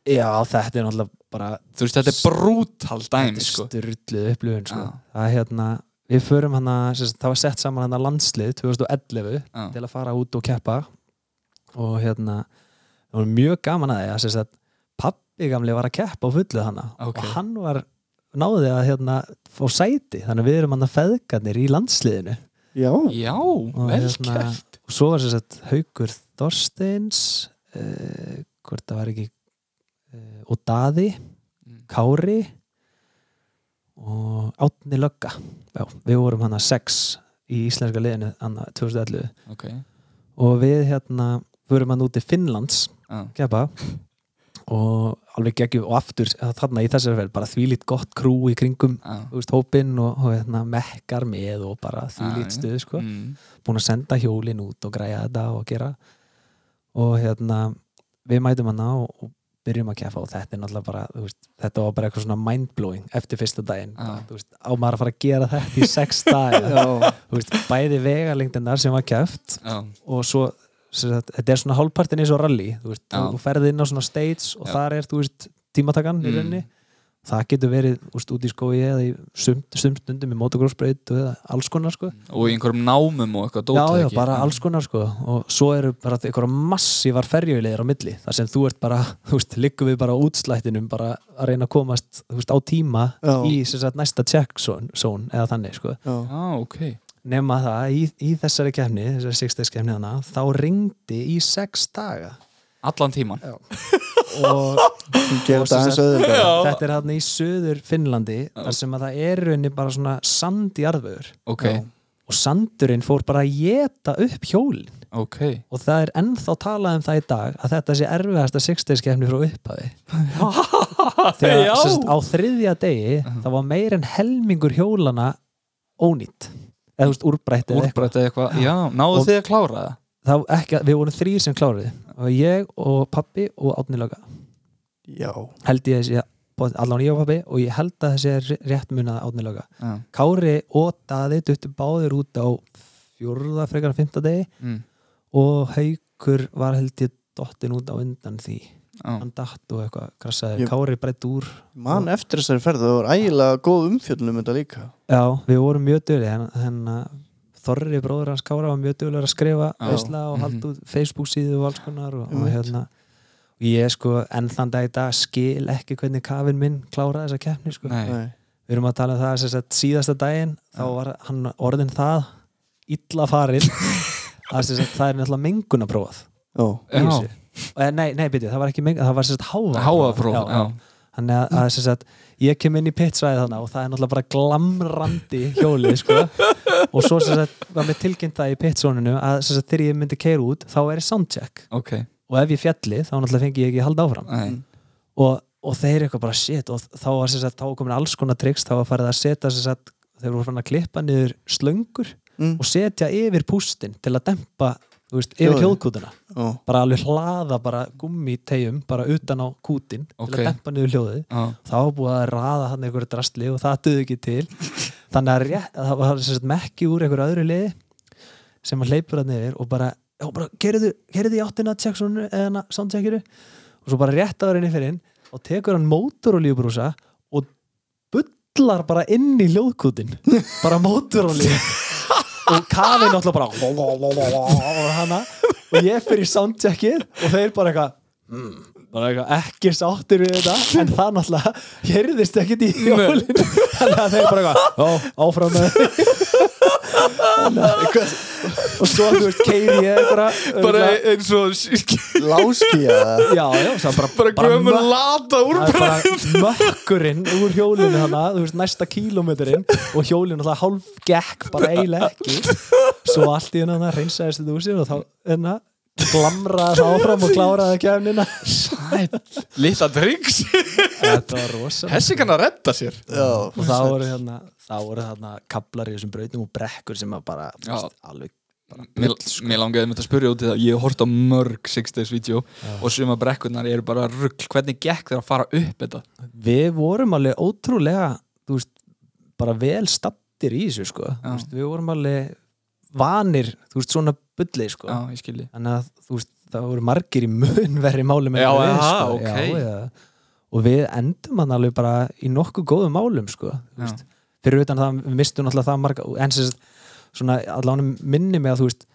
Já, þetta er náttúrulega bara Þú veist, þetta er brútal dæmi sko. styrluð upplifun sko. Það er hérna við förum sem sagt, það var sett saman hana landslið 2011 Já. til að fara út og keppa og hérna það var mjög gaman að því að sem sagt, pappi gamli var að keppa á fullu hana Ok. og hann var náði að hérna fá sæti þannig að við erum hann að feðgarnir í landsliðinu Já. Já, vel hérna, gert og svo var sem sagt Haukur Þorsteins uh, hvort það var ekki uh, og Daði Mm. Kári og Átni Lögga. Já, við vorum hann að sex í íslenska liðinu hann 2011 Ok, og við hérna vorum hann út í Finnlands já, kepa og alveg geggjum og aftur þarna í þessari ferð bara þvílít gott krú í kringum þú veist, hópinn og, og hérna, mekkar með og bara þvílít Já, stuð sko. Mm. búin að senda hjólin út og græja þetta og gera. Og hérna við mætum hana og, og byrjum að keppa og þetta er náttúrulega bara veist, þetta var bara eitthvað svona mindblowing eftir fyrsta daginn Já. þú veist, á maður að fara að gera þetta í sex dag bæði vegalengdinnar sem var keft Já, og svo sagt, þetta er svona hálfpartin eins og rally þú, veist, Já. þú ferði inn á svona states og Já. þar er þú veist, tímatakan í Mm. rauninni það getur verið úst, út í skói eða í sum, sum stundum í motocrossbreyt og eða alls konar sko. Og í einhverjum námum og eitthvað já, já, bara alls konar sko. Og svo eru bara einhverja massívar ferjulegir á milli. Þar sem þú ert bara, þú veist, liggum við bara á útslættinum bara að reyna að komast veist, á tíma Já. í sem sagt, næsta check zone, zone eða þannig sko. Já. Já, ok. Nema það, í, í þessari kefni þessari sixdags kefni hana, þá ringdi í sex daga Allan tíman. Gerir Og þetta er hann í söður Finnlandi þar sem að það er rauninni bara svona sand í arðvöður. Ok, og sandurinn fór bara að geta upp hjólin. Ok. Og það er ennþá talað um það í dag að þetta sé erfiðasta sixdays-kefni frá upphafi. Þegar Já. sérst, á þriðja degi það var meir en helmingur hjólana ónýtt. Eða þú veist úrbrætt eða eitthvað. Eitthvað, já, náðu Og- þið að klára það? ekki, við vorum þrýr sem kláruði og ég og pappi og Átni Löga Já. held ég pot- allan ég og pappi og ég held að þessi er rétt munað átnilöga Já. Kári og Daði duttu báðir út á fjórða frekar fymta degi Mm. og Haukur var held ég dottin út á undan því Já. hann datt og eitthvað krassaði Ég- Kári breytt úr Man eftir þessari ferð, það var ægilega góð umfjöldun um þetta líka Já, við vorum mjög döli en, en Þorri bróður hans Kára var mjög dögulegur að skrifa Já. veisla og Mhm. halda út Facebook síðu og alls konar og, og Einmitt. hérna og ég sko enn þann dag í dag skil ekki hvernig kafinn minn kláraði þessa keppni sko. Við erum að tala um það sem sagt, síðasta daginn þá var hann orðin það illa farinn að það er náttúrulega í Já. þessu. Eh, nei, nei, byrju, það var ekki mengun, það var sagt háa Háapróf, já, já. Þannig að, að sagt, ég kem inn í pitsvæði þannig og það er náttúrulega bara glamrandi hjólið sko. og svo sagt, var mér tilkynnt það í pitsóninu að sagt, þegar ég myndi keira út þá er ég soundcheck. Ok, og ef ég fjalli þá náttúrulega fengi ég ekki halda áfram. Og, og þeir eitthvað bara shit og þá þá komin alls konar tricks. Þá var farið að setja þeir voru fann að klippa niður slöngur Mm. og setja yfir pústin til að dempa þú veist, yfir hljóðkútuna. Já, bara alveg hlaða bara gummi bara utan á kútin Ok. til að dempa niður hljóðið. Já. þá var búið að raða hann einhverju drastli og það duði ekki til. Þannig að, rétt, að það var sem sagt, mekki úr einhverju öðru liði sem að hleypur hann yfir og bara, já, bara kerðu, kerðu í áttina Jacksonu eða soundcheckiru og svo bara rétt áður inn í fyrir og tekur hann mótorolíubrúsa og bullar bara inn í hljóðkútin bara mótorolíu. og kafið náttúrulega bara og og ég fyrir í soundcheckið og þeir bara eitthvað mm, ekki sáttir við þetta. En það náttúrulega hérðist ekkit í hjólinu þannig að þeir bara eitthvað "Já, áfram með þig." Og svo þú veist keiri ég Bara örugglega- eins og láskía já, já, bara, bara það bara mökkurinn úr hjólinu hana, þú veist, næsta kílómetrin og hjólinu alltaf hálf gekk bara eiginlega ekki. Svo allt í hennar reynsaðist þetta úr sér og þá enna glamraði það áfram og kláraði kefnina. Lilla tryggs þetta var rosa. Hessi kann að redda sér. Já, og þá voru hérna þá voru þarna kablar í þessum brautum og brekkur sem bara Já. veist, alveg Mér, mér langaði með að spyrja út í það Ég hef hort á mörg 6 days video og suma brekkurnar eru bara rugg Hvernig gekk þeir að fara upp þetta? við vorum alveg ótrúlega veist, bara vel stattir í þessu sko, Já. veist, við vorum alveg vanir, þú veist, svona bulli sko, Já, þannig að veist, það voru margir í munverri málum Já, við, aha, sko. ok. já, já. og við endum hann alveg bara í nokkuð góðum málum sko, Já. Fyrir utan það mistum náttúrulega það marga en sem sagt, svona allan minni mig að þú veist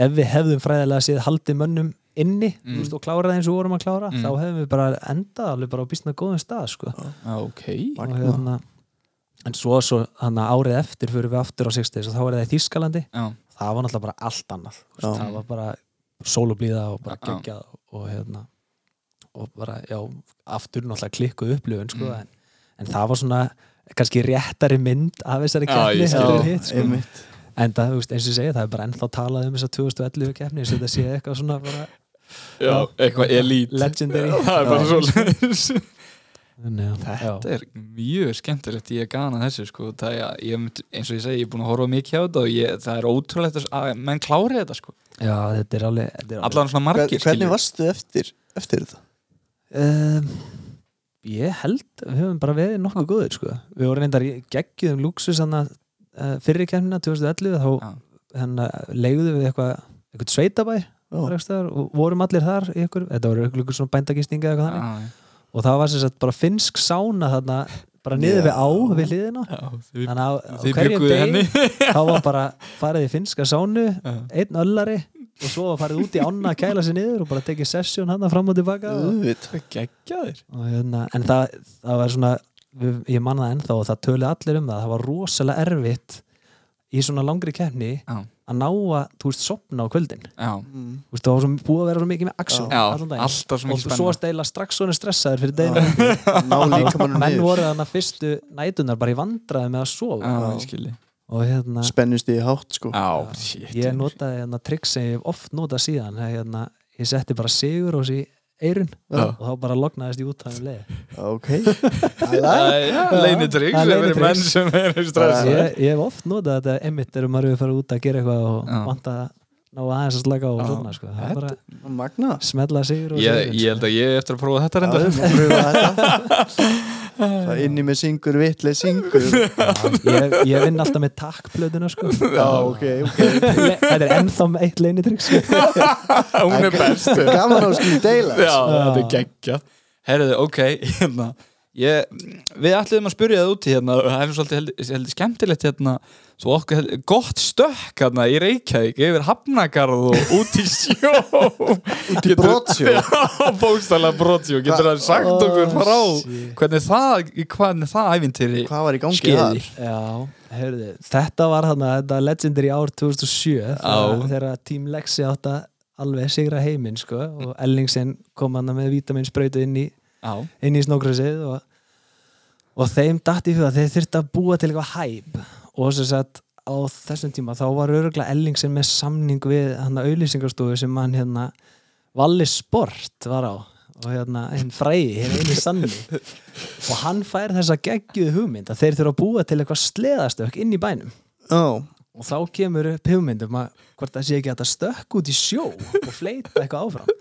ef við hefðum fræðilega séð haldið mönnum inni Mm. veist, og klárað eins og vorum að klára Mm. þá hefðum við bara endað alveg bara á býstna góðum stað sko. Já, ok og hérna en svo, svo árið eftir fyrir við aftur á 60 og þá var það í Þískalandi Já, það var náttúrulega bara allt annað veist, það var bara sólublíða og bara geggjað og hérna og bara, já, aftur náttúrulega klikkuð upplifun sko, Mm. en, en það var svona kannski réttari mynd af þessari Já, hitt sko. en það, veist, eins og ég segi, það er bara ennþá talað um þessa 2011 keppni eins og þetta sé eitthvað svona bara já eitthvað elít legendary. Það er bara svo en, já, Þetta er mjög skemmtilegt Ég er gana þessu sko. Það er, ég, eins og ég segi, ég er búin að horfa mikið á þetta og ég, það er ótrúlegt að- menn klári þetta sko. Já, þetta er alveg, þetta er alveg Allan svona margir Hvern- Hvernig varstu eftir, eftir þetta? Um, ég held við höfum bara verið nokkuð góður sko. við vorum reyndar í geggjum luxus fyrir kemna 2011 þá Já. hana, leigðum við eitthvað eitthvað sveitabæ og vorum allir þar í ykkur, þetta voru svona eitthvað þannig. Já, og það var sem sagt bara finnsk sána þarna bara niður við á við hliðina. Þannig að á hverjum degi þá var bara farið í finnska sánu einn öllari og svo var farið út í ána að kæla sig niður og bara tekið sessjón hann fram og tilbaka og hérna, en það, það var svona ég manna það ennþá og það tölu allir um það það var rosalega erfitt í svona langri keppni Já, að ná að, þú veist, sopna á kvöldin. Já, Mm. þú veist, það var svo, búið að vera svo mikið með aksjón alltaf svo og svo spenna varst eiginlega strax svona stressaður fyrir deginu menn voru þannig fyrstu nætunar bara í vandræði með að sofa Ég og hérna, Spennust í hátt sko. Já, shit. Ég notaði hérna trikk sem ég hef oft notað síðan. Hérna, ég setti bara sigur ós í eirun og þá bara lognaðist í út af leið Ok. Já, leinitrygg er ég, ég hef oft notað þetta einmitt þegar maður að fara út að gera eitthvað og Já. vant að ná aðeins að slaka á og svona sko. það er bara Magna smella sigur og Ég, sigur ég held að ég eftir að prófa þetta reynda það inni með syngur vitlega syngur ég, ég vinn alltaf með takkplötuna sko. Já ok, ok. Þetta er ennþá með eitt leinitrygg sko. Hún er best gaman á skil deila. Já, þetta er geggja Herðu, ok, hérna ég, Við ætliðum að spyrja það úti hérna Það er svolítið heldur, heldur skemmtilegt hérna Svo okkur heldur, gott stökk hérna í Reykjavík Yfir Hafnagarð og út í sjó Út í brotsjó. Já, bókstælega brotsjó Getur það sagt Ó, okkur frá shit. Hvernig það, hvernig það æfintýri hvað var í gangi þar? Já, heyrðu, þetta var hann þetta legendary ár 2007 þegar, Team Lexi átt að alveg sigra heiminn sko og Ellingsen kom hann með vitaminsprautu inn í, inn í snókrasið og, og þeim datt í huga að þeir þurfti að búa til eitthvað hæp og þess að á þessum tíma þá var örgulega Ellingsen með samning við hann að auðlýsingarstofu sem hann hérna Valli Sport var á. Og hérna einn fræði, hérna einu sanni. Og hann fær þessa geggjuð hugmynd að þeir þurfa að búa til eitthvað sleðastök inn í bænum. Já, og þá kemur upp hugmyndum að hvort það sé ekki að stökk út í sjó og fleita eitthvað áfram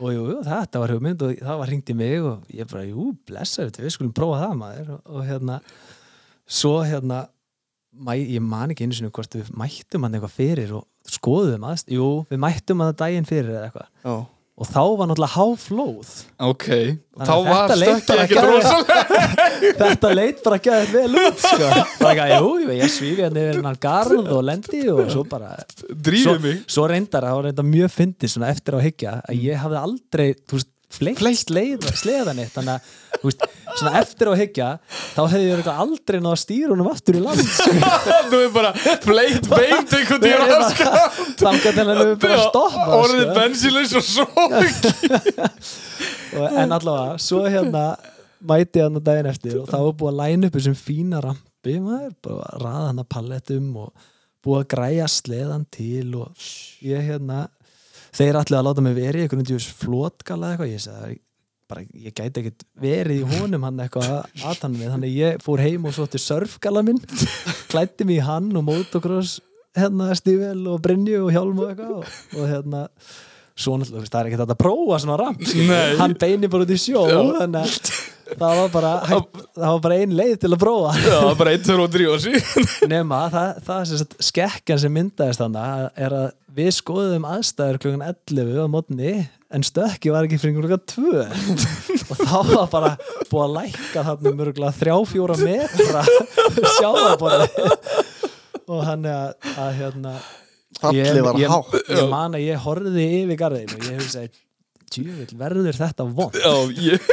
og jú, jú, þetta var hugmynd og það var hringt í mig og ég bara, jú, blessa við skulum prófa það maður. Og, og hérna svo hérna mæ, ég man ekki einu sinni hvort við mættum hann eitthvað fyrir og skoðum aðst jú, við mættum hann daginn fyrir eða eitthvað og þá var náttúrulega háflóð ok Þá var þetta stökkið bara ekkert geðveikt. rosalega þetta leit bara að geða vel út sko. bara ekki, jú, ég svífi hann yfir hann garð og lendi og svo bara svo, svo reyndar, það var reyndar mjög fyndið eftir á að hyggja að ég hafði aldrei þú veist, fleitt sleið, sleiðan eitt þannig að, veist, svona eftir á að hyggja þá hefði ég aldrei náða stýrunum aftur í land sko. Þú er bara fleitt beint einhvern tíu þannig að henni hefur bara stoppað Orðið sko. bensinlaus og svo en allavega, svo hérna mæti ég hann að daginn eftir og þá var búið að læna upp þessum fína rampi maður, bara að raða hann að pallettum og búið að græja sleðan til og ég hérna þeir allir að láta mig verið í einhvern veginn flótgala eitthvað, ég sagði bara, ég gæti ekkert verið í honum hann eitthvað að hann við, þannig ég fór heim og svo til surfgala minn klætti mig í hann og motocross hérna stífel og brinju og hjálm og eitthvað og, og hérna svo náttúrulega, það er ekkert að prófa svona. Nei. hann beinir bara út í sjó þannig að það var bara hægt, það var bara ein leið til að prófa. Já, bara einn, tveir og drífa sig nema það, það er sem sagt skekkjan sem myndaðist þannig er að við skoðum aðstæður klukkan 11 á mótni en stökki var ekki fyrir klukkan 2 og þá var bara búið að lækka þarna mörgulega þrjá fjóra metra sjáðaborði og hann er að, að hérna var ég, hátt. ég, ég man að ég horfði yfir garðin og ég hugsaði djúvill verður þetta vond Já, ég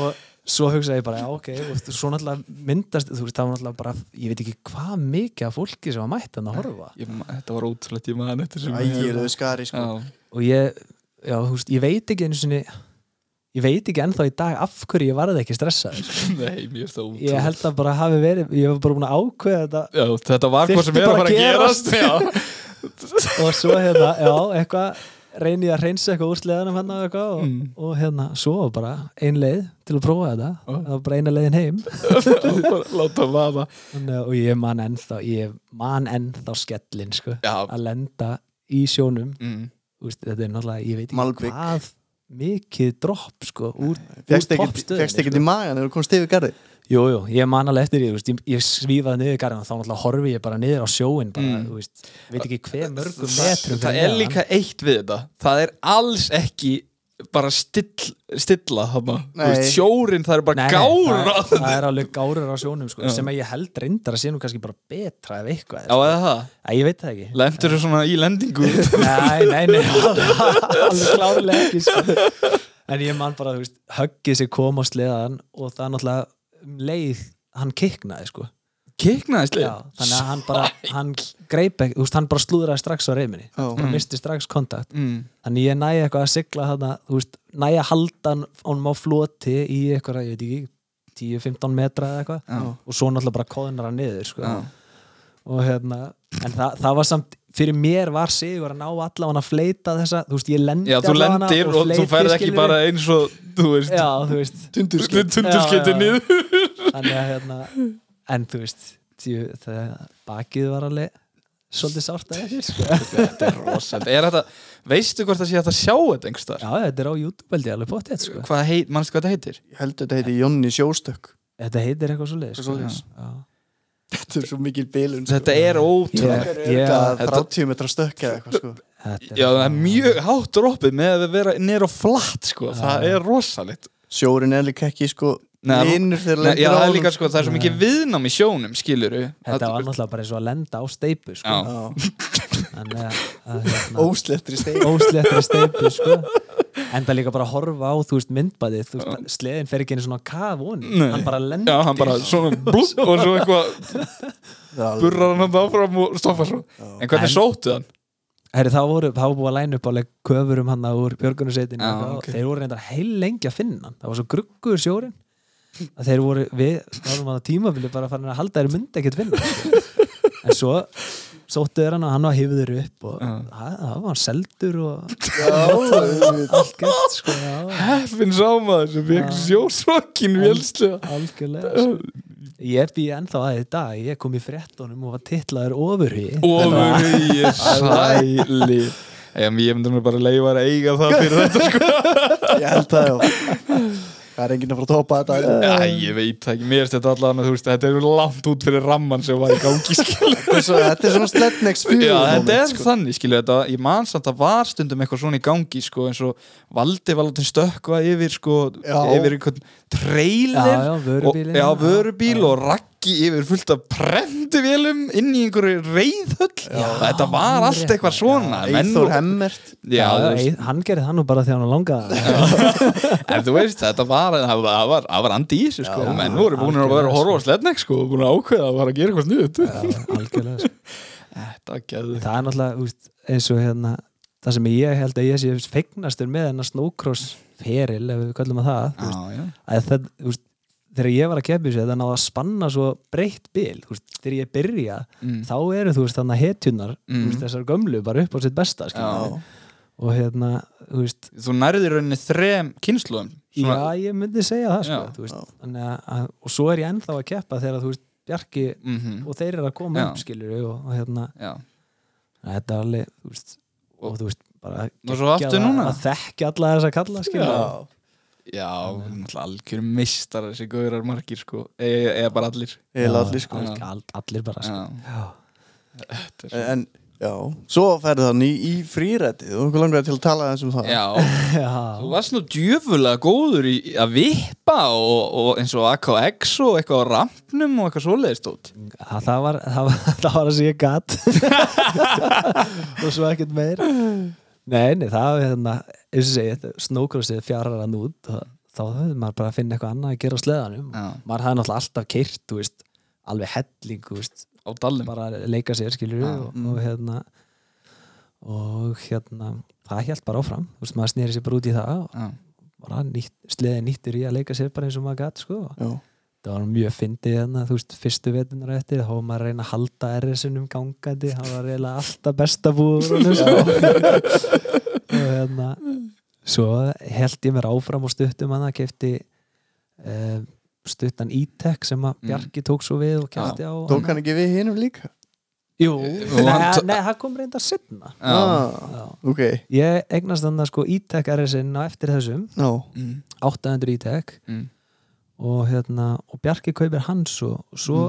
og svo hugsaði ég bara, já ok og svo náttúrulega myndast, þú veist, það var náttúrulega bara ég veit ekki hvað mikið af fólki sem var mætt hann að horfa. Ég Þetta var man eftir sem ægilegu skari sko. Já, og ég, já, þú veist, ég veit ekki einu sinni ég veit ekki ennþá í dag af hverju ég varði ekki stressaður nei, mér finnst það ótrúlegt. Ég held að bara hafi verið, ég hef bara búin að ákveða þetta. Já, þetta var hvað sem er að fara að gerast. Já, og svo hérna, já, eitthvað reyni ég að reynsa eitthvað úr sleðanum hérna og eitthvað og, Mm. og hérna, svo bara ein leið til að prófa þetta, það var bara eina leiðin heim láta að- og ég man ennþá ég man ennþá skellin sko, að lenda í sjónum mm. Úst, þetta er náttúrulega, ég veit ekki Malbik. hvað mikið dropp sko úr, Fegst úr ekkert toppstöðinni, fékkstu ekkert sko. í magan þegar þú komst yfir garði Jú, jú, ég man alveg eftir því, ég, ég svífaði niður garðin og þá náttúrulega horfi ég bara niður á sjóin bara, Mm. þú veist, veit ekki hver mörgum metrum Það er líka eitt við þetta. Það er alls ekki bara still, stilla Sjórin, það er bara gára það, það er alveg gárur á sjónum sko, sem að ég held reyndar að sé nú kannski bara betra ef eitthvað Já, eða það? Æ, ég veit það ekki. Lendur þú svona í lendingu? Nei, nei, nei, alveg klárlega ekki sko. En ég man bara, þú veist, höggið sér kom á sleðan og það náttúrulega um leið, hann kiknaði sko. Kiknaði slið Já, þannig að hann bara, hann greip ekki, þú veist, hann bara slúðraði strax á reyminni Já. bara misti strax kontakt mm. þannig ég næði eitthvað að sigla þarna, þú veist, næði að halda hann honum á floti í eitthvað, ég veit ekki 10-15 metra eða eitthvað Já. og svo náttúrulega bara kóðunar hann niður sko. Já. og hérna en það, það var samt, fyrir mér var sigur að ná allavega að fleita þessa þú veist, ég lendi Já, þú allavega lendir og, þú fleyti, ferð ekki bara eins og þú veist já, þú veist Tundurskeitt Já, já, já. niður þannig að hérna en þú veist, tjú, það, bakið var alveg svolítið sárt að þessi sko. Þetta er rosald Er þetta, veistu hvort það sé að það sjá þetta einhvers þar? já, þetta er á YouTube held ég alveg potið sko. Hvað heit, mannstu hvað þetta heitir? Ég held að þetta heiti Jonni Sjóstök þetta heitir eitthvað svo leiðis Svoleiðis. já. Þetta er svo mikil bilun Þetta er ótrúlega ég- er 30 metra stökk eða eitthvað sko. Já, það er mjög hátt droppið með að vera nýr á flatt sko. það er rosalegt. Sjórin er líka ekki sko Nei, Já, það er líka sko, það er svo mikið viðnám í sjónum, skiluru Þetta var náttúrulega bara eins og að lenda á steipu sko. Hérna, Óslettri stein ósléttri steipu sko. En það líka bara að horfa á þú veist myndbæðið, þú veist, sleðin fer ekki einu svona kaf Nei. hann bara lendir. Já, hann bara svona blútt og svo eitthvað burrar hann hann áfram og stoppar svo. En hvernig En- sóttu hann? Herri, þá voru, þá búið að læna upp áleg köfur um hann úr björgunarsveitinu Já, og ok. þeir voru reyndar heil lengi að finna hann. Það var svo gruggur sjórin að þeir voru, við varum að tímabili bara farin að halda þeir myndi ekkert finna en svo sóttu þeir hann og hann var hifður upp og það var seldur og allt gett sko, já, Heppin sámaður sem fekk Já. sjósvokkin vélslega algjörlega sko. ég bý ennþá að í dag ég kom í fréttunum og var titlaður ofurhi Ofur í sæli. Ég ég myndi bara leifa að eiga það fyrir þetta sko. Ég held það já Það er enginn að fara að topa þetta. Já, ég veit ekki, mér þetta allavega þú veist, þetta er langt út fyrir ramman sem var í gangi Þetta er svona Slednex 4 Já, þetta er sko. þannig, skilu, þetta, ég man samt að var stundum eitthvað svona í gangi, sko, eins og Valdi var látið stökkva yfir, sko, yfir einhvern trailer Já, já, vörubílinn. og, já, vörubíl Já. og raggi yfir fullt af prenduvélum inn í einhverju reyðhöll þetta var allt eitthvað svona. Og- Hemmert. Hann gerði það nú bara þegar hann langaði en þú veist, þetta var það var, það var, það var andi í þessu, sko. Og menn voru búin að vera að horfa á slednek, sko og búin að ákveða að vera að gera eitthvað snuðut algjörlega sko. Það er náttúrulega úst, eins og hérna það sem ég held að ég sé fegnastur með hennar snowcross feril ef við kallum að það þú veist, að það, úst, þegar ég var að keppi sér það náða að spanna svo breytt bil úst, þegar ég byrja Mm. þá eru þú veist þannig hetjunar Mm. þessar gömlu bara upp á sitt besta og hérna þú veist, Þú nærði rauninni þrem kynsluðum já ég myndi segja það sko, Já. veist, að, að, og svo er ég ennþá að keppa þegar þú veist Bjarki mm og þeir eru að koma Já. upp skilur og, og hérna þetta er alveg veist, Og- þú veist bara að- núna? að þekki alla þess að kalla skilur Já. já, náttúrulega algjör mistar þessi gaurar margir sko. Eða e bara allir. Eða allir sko. Já. all, allir bara sko. Já, Já. En, já. Svo ferði þannig í, í frírættið. Og einhver langar til að tala aðeins um það. Já, Já. þú varst nú djöfulega góður í að vippa og, og eins og AKX og eitthvað á rampnum og eitthvað svoleiðist út Það, það, var, það, var, það var að sé gatt og svo ekkert meir Nei, nei, það var hérna eins og segið, snókrossið fjarar hann út og þá höfðu maður bara að finna eitthvað annað að gera á sleðanum. Já. maður hafði náttúrulega alltaf keirt, þú veist alveg helling, þú veist á dallum bara að leika sér, skilur Já. og, og hérna og hérna það held bara áfram, þú veist, maður snýri sér bara út í það og bara nýtt, sleði nýttur í að leika sér bara eins og maður gatt, sko. Já það var mjög fyndið hérna, þú veist, fyrstu vetunar eftir, þá var maður að reyna að halda RS-unum gangandi, það var eiginlega alltaf besta búður og hérna svo held ég mér áfram og stuttum hann að kefti uh, stuttan E-Tech sem að Mm. Bjarki tók svo við og kefti á Tók hann ekki við hinum líka? Jú, nei, það kom reynda setna Já. Ah, Já. ok ég eignast þannig sko E-Tech RS-in á eftir þessum Já, Mm. 800 E-Tech Mm. Og hérna og Bjarki kaupir hans og, og svo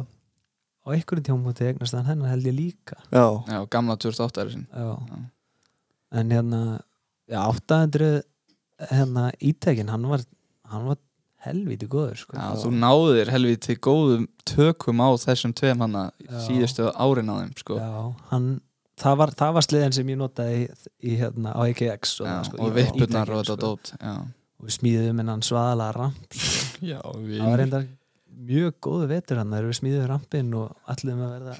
á einhverjum tjómúti eignast hann hennar held ég líka já, Já, gamla 2008 er þessum já. Já. en hérna já, 800 hérna ítekin, hann var hann var helviti góður sko. Já, þú náðir helviti góðum tökum á þessum tveim hana Já. síðustu árin á þeim sko. já, hann það var, það var sliðin sem ég notaði í, í hérna á EKX og, sko, og E-Tech-in, og þetta sko. dót Já, og við smíðum ramp já það var reyndar mjög góðu vetur hann þegar við smíðum rampin og allir að verða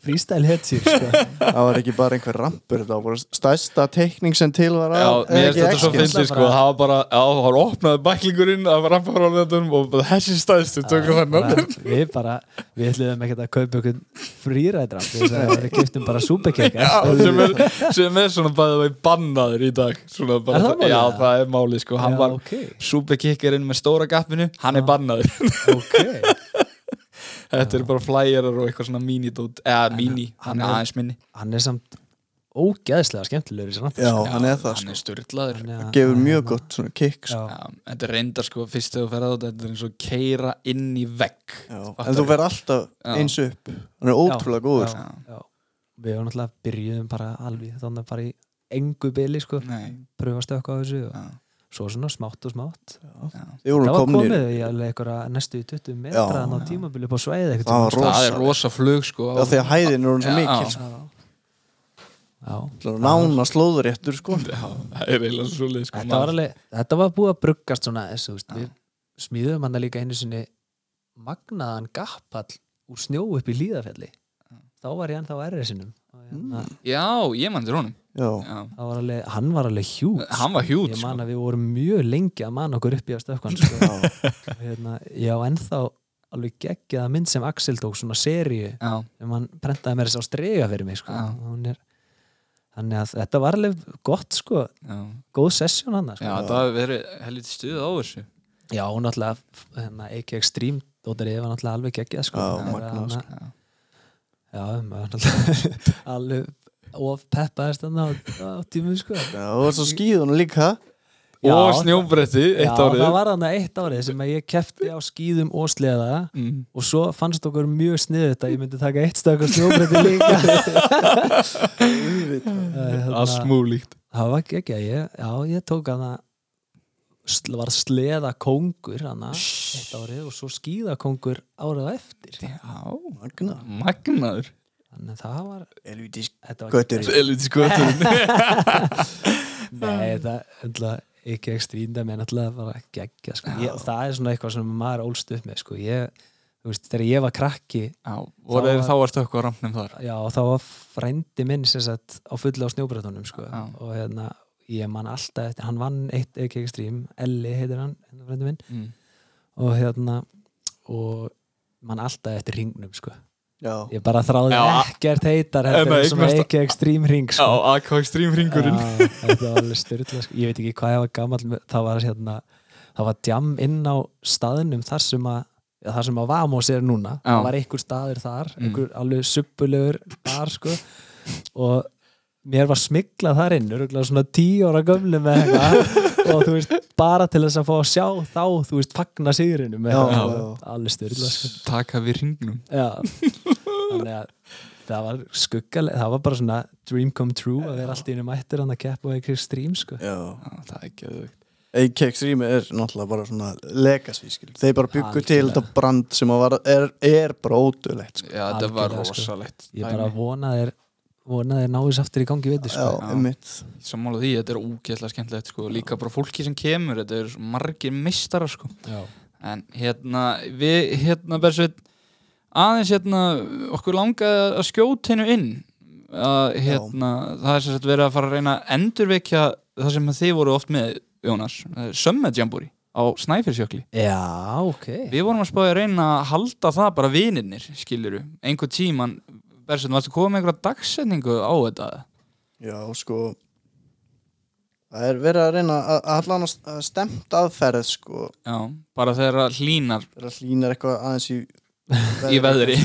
freestyle hetsir sko. það var ekki bara einhver rampur það var stærsta teikning sem til var Já, að- mér eða finnst þetta svo fyndið sko, það var bara, já, það var opnaði bæklingurinn af ramparáðum og þessi stæðstu tökum bara, þannig við bara, við ætlum ekki að kaupa okkur frýræðram við kiptum bara súpekeka Já, sem er, sem er svona bara veginn bannaður í dag svona bara, Er það málið, Já, það er málið sko, hann Já, var ok. súpekikkerinn með stóra gappinu, hann er bannaður. Ok Þetta eru bara flyerar og eitthvað svona mini-dót, eða mini, hann er aðeins minni. hann er samt ógeðslega skemmtilegur í sér Já, hann er það hann sko. er styrlaður Hann gefur mjög gott svona kick sko. Já, Já, þetta er reyndar sko fyrst þegar þú ferð á þetta þetta er eins og keira inn í vegg. En þú verð alltaf Já. eins upp. Hann er ótrúlega góður já, já. Við erum náttúrulega byrjuðum bara alveg þannig bara í engu bili sko, Nei, pröfa að stökka á þessu og já, svo svona smátt og smátt. Það var komið í alveg einhverja næstu í 20 metra á tímabili upp á sveiði Það var sko. það er Rosa. flug sko Já, þegar hæðin er orðin svo mikil sko. Já, já. nána slóðuréttur sko. Já, það eiginlega svo leið sko. Þetta var alveg, þetta var búið að bruggast svona þessu, veist, við smíðum hann líka einu sinni magnaðan gappall úr snjó upp í hlýðafelli þá var ég ennþá RS-inum og hérna, Já, ég mann til honum var alveg, hann var alveg hjút hann var hjút ég sko man að við vorum mjög lengi að manna okkur upp í að stökkvan sko. Og hérna, ég á ennþá alveg geggjaða mynd sem Axel tók svona seríu Já, sem hann prentaði mér þess að strega fyrir mig sko. Já. Hún er, þannig að þetta var alveg gott sko, já góð sessjón hann sko. Já, það hafi verið helviti stuð á þessu Já, hún náttúrulega hérna, AK Extreme dóttarið var náttúrulega alveg geggjað sko. Já, sko. Já, Já, alveg of peppaðist þarna á, á tímum sko. Já, og svo skíðunum líka. Já, Og snjóbretti, Já, eitt árið. það var þarna eitt árið sem að ég kefti á skýðum og sleða mm. og svo fannst okkur mjög sniðið þetta að ég myndi taka eitt stökk á snjóbretti líka. Þannig Allt smúlíkt. Það var ekki ekki, ég, já, ég tók sl, var sleða kongur hana eitt árið og svo skýðakóngur árið á eftir. Já, Magna magnaður þannig að það var Elvítis þetta var göttur Helviti skoturinn Nei, það ætla, ekki ekstrím það með náttúrulega bara geggja sko. ég, það er svona eitthvað sem maður ólst upp með sko. ég, þú veist, þegar ég var krakki Já, þeir var- þá að stökku á rampnum þar já, þá var frændi minn sem sagt á fullu á snjóbretunum sko. Og hérna, ég man alltaf eftir hann vann eitt ekki ekstrím, Elli heitir hann hérna frændi minn mm. og hérna og man alltaf eftir ringnum sko. Já, ég bara þráði Já, ekkert heitar það en svona ekki ekstrím ring Já, sko. AK Extreme ringurinn Já, þetta var alveg styrla sko. ég veit ekki hvað ég var gammal það var hérna það var djam inn á staðnum þar sem að já, þar sem að Vamos er núna Já. það var einhver staður þar, Mm. einhver alveg suppulegur bar sko og mér var smiklað þar inn örugglega svona tíu ára gömlu með eitthvað og þú veist, bara til þess að fá að sjá þá, þú veist, fagna sigurinu með Já, eitthvað. já, alveg styrla sko. Taka við ringnum já, þannig að það var skuggaleg, það var bara svona dream come true að vera allt í einu mættir hann að keppa á einhver stream sko já Já, það er ekki auðvögt AK Extreme er náttúrulega bara svona legacy skil. Þeir bara byggu til Algjörlega. þetta brand sem að var, er, er bara ódulegt sko. Já, þetta var Algjörlega, sko. rosalegt ég bara vona þeir vona þeir náðis aftur í gangi Já, sko. Sammála því, þetta er ógeðslega skemmtilegt sko. Líka bara fólki sem kemur, þetta er margir meistarar sko. Já. En hérna, við, hérna, Bersveit aðeins hérna, okkur langaði að skjóta hennu inn að hérna, það er sem sagt verið að fara að reyna að endurvekja það sem þið voru oft með, Jónas Summit Jambúri á Snæfellsjökli já, ok Við vorum að spáði að reyna að halda það bara vinirnir, skiluru, einhver tíman Bersveit, varstu komið með einhverja dagsetningu á þetta? Já, sko Það er verið að reyna að, að allan að stemt aðferð sko Já, bara þegar það hlínar Það er að hlýnar eitthvað aðeins í í veðri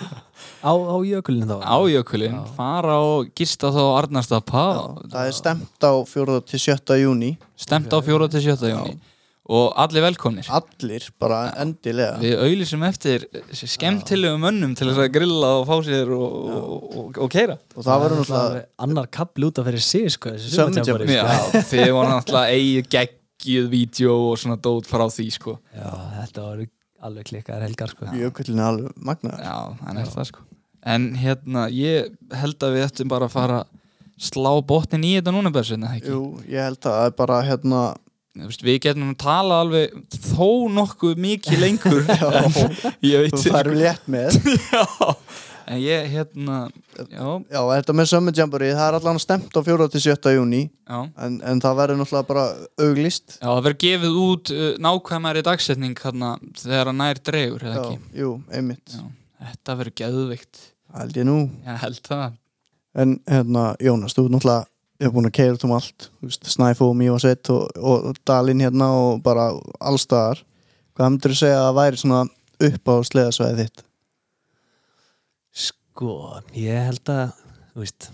á, á jökulinu þá á jökulinn, Já. fara og gista þá á Arnarstapa Já, Það er stemt á 4. til 7. júni stemt á 4. til 7. júni og allir velkomnir. Allir, bara endilega. Við auðlýsum eftir skemmtilegu mönnum til þess að grilla og fá sér og, og, og, og keira Og það verður náttúrulega annar kapl út af fyrir sig sko, Já, þið voru náttúrulega eigið geggjuð vídeo og svona dót frá því sko. Sko. já, þetta var alveg klikkaðar helgar sko. Jökullin er alveg magnaður. Já, er það sko. En hérna, ég held að við ættum bara að fara slá botnin í þetta núna Bersin, eða ekki? Jú, ég held að það er bara hérna við getum tala alveg þó nokkuð mikið lengur. Þú færum létt með. Já, en ég hérna já, Já, þetta með Summit Jamboree, það er allan stemt á 4. til 7. júni en, en það verður náttúrulega bara auglist já það verður gefið út uh, nákvæmari dagsetning hérna þegar að nær dregur Já, ekki? jú, þetta verður geðveikt. Það held ég nú. Ég held það. En hérna, Jónas, þú náttúrulega ég hef búin að keira um allt Snæfó, Mývasveit og, og, og Dalinn hérna og bara allstaðar Hvað myndir þú segja að væri svona upp á sleðasvæði þitt? sko, ég held að þú veist,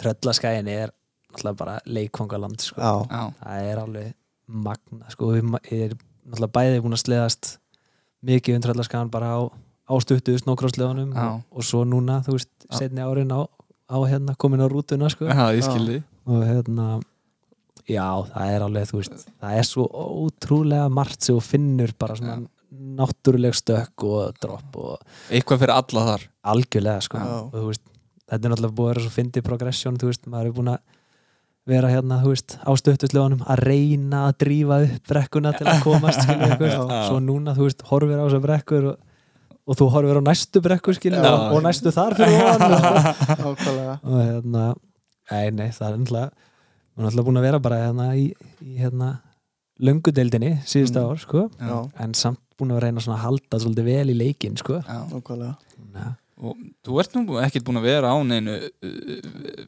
tröllaskæin er náttúrulega bara leikfangaland sko. Það er alveg magna sko. Við ég er náttúrulega bæði búin að sleðast mikið um tröllaskagan bara á, á stuttu snókrósleðunum Já. og, og svo núna, þú veist, setni árin á, á hérna, komin á rútuna sko. já ég skildi og hérna já, það er alveg, þú veist það er svo ótrúlega margt sem þú finnur bara svona náttúruleg stökk og dropp og Eitthvað fyrir alla þar algjörlega sko Já. og þú veist, þetta er náttúrulega búið að vera svo fyndi progression, þú veist, maður er búin að vera hérna, þú veist, á stöttusljóðanum að reyna að drífa upp brekkuna til að komast, við, Já. svo núna þú veist, horfir á þessar brekkur og, og þú horfir á næstu brekku, við, Já. og, næstu þar fyrir ofan og, ákvæðlega og hérna, nei, nei, það er náttúrulega er búin að vera bara hérna í, í hérna löngudeildinni síðustu Mm. ár, sko. Já, en samt búin að reyna að halda svolítið vel í leikinn, sko. Og þú ert nú ekkert búin að vera á neinu uh,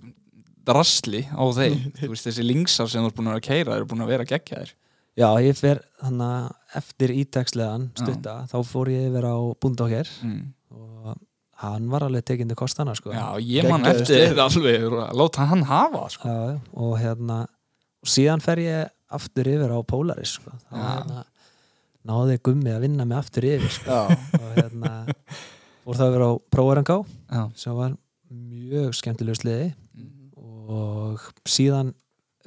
drasli á þeim. Þú veist, þessi linksar sem þú ert búin að vera að keira eru búin að vera geggja þér Já, ég fer þannig að eftir ítakslegan Já. stutta, þá fór ég yfir á Bundokker mm. og hann var alveg tekindi kostana sko. Já, ég man Geggjaður eftir alveg að láta hann hafa sko. Já, og hérna og síðan fer ég aftur yfir á Polaris sko. þá Já. hérna, náði gummi að vinna mig aftur yfir sko. Já, og hérna fór það yfir á Próarangá Já, sem var mjög skemmtilegu sliði Mm. og síðan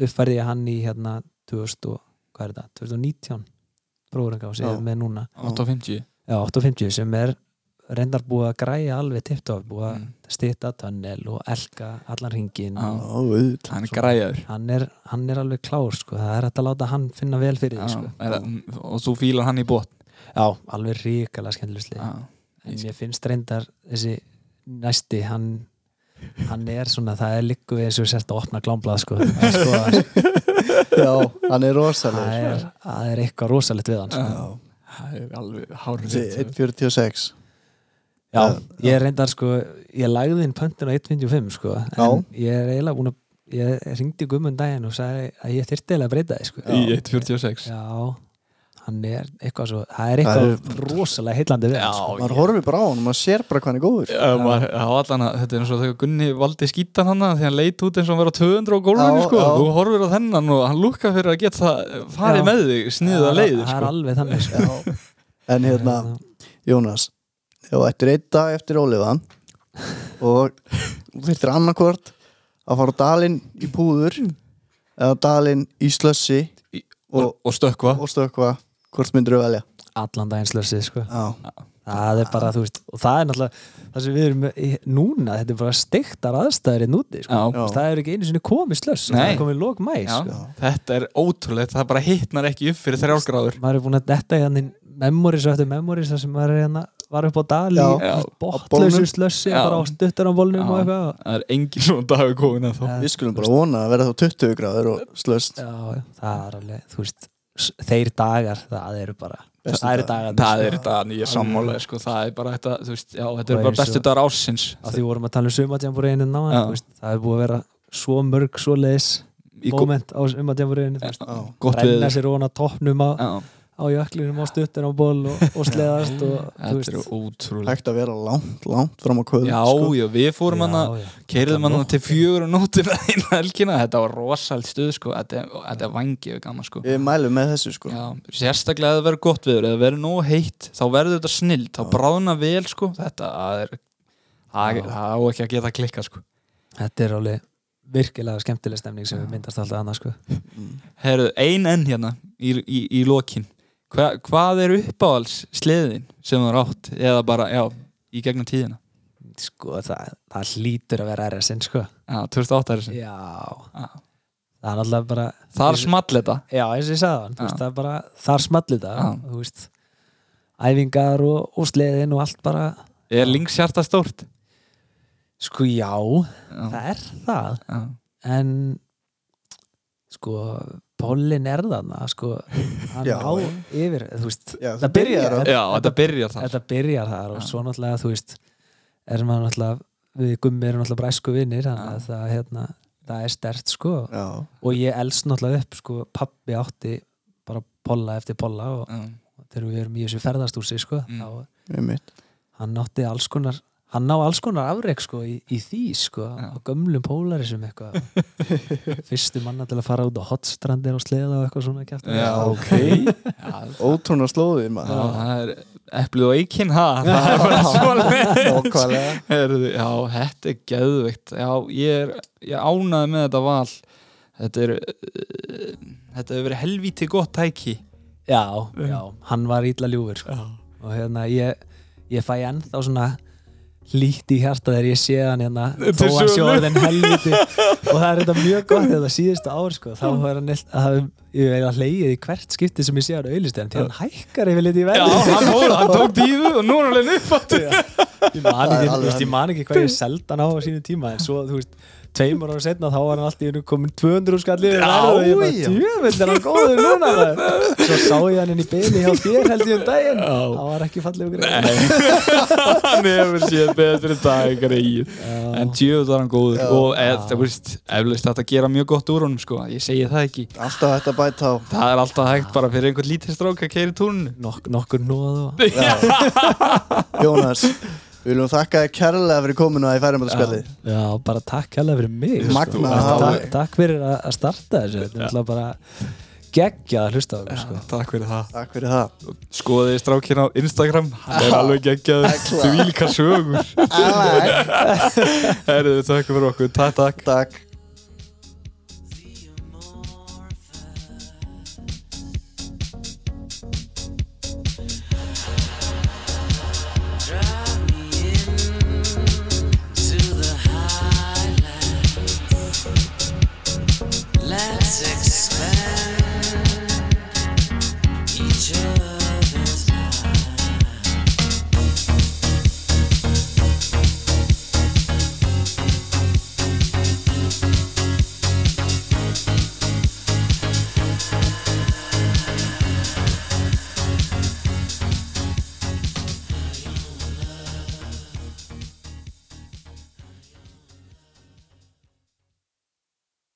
uppfærði ég hann í hérna 2000 og, hvað er þetta, 2019 Próarangá sem ég Já. er með núna 850 Já, 850 sem er reyndar búið að græja alveg tipptof búið að Mm. stýta tunnel og elka allan ringin og auðvitað Hann er græður hann er, hann er alveg klár sko. það er hægt að láta hann finna vel fyrir því sko. Og þú fílar hann í bótt Já, alveg ríkala skemmtilegusli Já, en ég finnst reyndar þessi næsti hann, hann er svona, það er líku við þessu sérst að opna glámblað sko. Það sko, Já, hann er er, það er eitthvað rosalegt við hann sko. Já, það er alveg hárið þessi 1.46 Já, ég er reyndar sko ég lagði inn pöntin á 1.55 sko en Já. ég er eiginlega búin að ég ringdi gummund daginn og sagði að ég þyrfti eiginlega að breyta því sko. Í 146 Já, hann er eitthvað svo það er eitthvað rosalega heillandi við sko. maður horfir bara á hann maður sér bara hvað hann er góður Já, maður, á allan þetta er eins og þegar Gunni valdi skítan hann því hann leit út eins og hann var á 200 á gólfinu Já, sko. já. þú horfir á þennan og hann lukka fyrir að geta farið Já. með þig sniða Það- leið Það er sko. alveg þannig sko. en hérna, Jónas þú ættir einn dag eftir óliðan og þú þurftir annarkvort að fara dalinn í púður eða dalinn í slössi og, og, og stökkva og stökkva hvort myndir þú velja? Allan daginn slössið sko. Já, það er bara, þú veist, og það er náttúrulega það sem við erum í- núna, þetta er bara steiktar aðstæður í núti, sko. Já. Það er ekki einu sinni komið slöss, það er komið lók mæ Já. sko. þetta er ótrúlegt, það bara hittnar ekki upp fyrir þrjálgráður maður er búin að detta hérna í memories og eftir memories þar sem maður er hérna var upp á dali botlausu slössi bara á stuttar á bólnum og eitthvað. Það er engin svona dagur komin að þá við skulum bara vona að vera þá 20 gráður og slöst já, já, það er alveg, þú veist þeir dagar, það eru bara Bestu það eru dagar. dagar það er þetta nýja sammála sko. það er bara þetta, þú veist, já, þetta er Og bara bestu dagar ásins að því vorum að tala um sumatjambúriðinu ná það er búið að vera svo mörg svo gó- moment á sumatjambúriðinu gott renna við sér ofan á toppnum á, Já, á jöklinum á stuttar á ból og, og sleðast og þetta er ótrúlegt. Hægt að vera langt, langt fram á kvöld Já, sko. já, við fórum hann að Já, já. keirðum hann Nótt. til fjögur og nótina inn á helgina, þetta var rosalt stuð sko, þetta, er- er vangið gaman sko. Við mælum með þessu sko. Já, sérstaklega að það verður gott viður eða verður nógu heitt, þá verður þetta snill þá bráðna vel sko, þetta það er það á ekki að geta klikka sko. Þetta er alveg virkilega skemmtileg stemning sem við myndast alltaf annað sko. Herðu, ein enn hérna í, í, í lokin Hva, hvað er uppáhalds sleðin sem þú er átt? Eða bara, já, í gegnum tíðina? Sko, það, það hlýtur að vera RSN sko. Já, 2008 er þessi já. Já. það er náttúrulega bara Þar small þetta. Já, eins og ég sagði veist, það er bara þar smallir það, Já. þú veist. Æfingar og, og sleðin og allt bara, Er lingshjarta stórt? sko já Já, það er það, já, en sko Pollin er þarna sko, hann Já. á yfir veist, Já, það byrjar já þetta byrjar þar. byrjar þar og svo náttúrulega þú veist er maður náttúrulega við gummi erum náttúrulega bræsku vinnir þannig að það, hérna, það er stert sko. Já, og ég elst náttúrulega upp sko pappi átti bara polla eftir polla og Já, þegar við erum í þessu ferðastúsi sko Mm. þá við hann átti alls konar hann ná alls konar afrek sko í, í því sko á gömlum pólarisum eitthvað. Fyrstu manna til að fara út á hotstrandir og sleða og eitthvað svona kjafta Já, ok. Ótrúna slóðir Já, maður það er eplið og eikinn ha, það er bara svona Já, þetta er geðveikt. Já, ég er, ég ánaði með þetta val. Þetta er Þetta hefur verið helvíti gott tæki. Já, já, hann var ítla ljúfur sko. og hérna ég, ég fæ ennþá svona lít í hjarta þegar ég sé hann hérna þó hann sé sölu. orðin helviti og það er þetta mjög gott þetta síðustu ár sko, þá var hann eitt- að ég er að hleyið í hvert skipti sem ég sé hann auðlistegn til hann hækkar yfir litið í Já, verði. hann, fór, hann tók dífu og nú er hann alveg uppáttu ég man er ekki, hvað ég seldi hann á á sínu tíma en svo, þú veist, tveimur ára setna þá var hann alltaf í einu komin 200 skallið Já, og ég bara, já. djöfull er hann góður núna maður." svo sá ég hann inn í beini hjá þér held ég um daginn. Það var ekki fallið okkur Hann hefur séð betri dag greið En djöfull var hann góður. Og eð, það veist, eflaust þetta gera mjög gott úr honum sko. Ég segi það ekki. Alltaf hægt að bæta á. Það er alltaf hægt bara fyrir einhvern lítið strók að keira í túninu. Nok nokkur nóð og Jónas Við viljum þakka þér kærlega fyrir kominu að í færimöldaspjalli Já, bara takk hérlega fyrir mig sko. Magna hafa takk, takk fyrir að starta þessu. Þetta er alltaf bara geggjað að hlusta á okkur sko. Takk fyrir það. Takk fyrir það. Skoðið strákinn á Instagram. Hann er alveg geggjaður Því líka sögur. Herðu, takk fyrir okkur. Takk, takk. Takk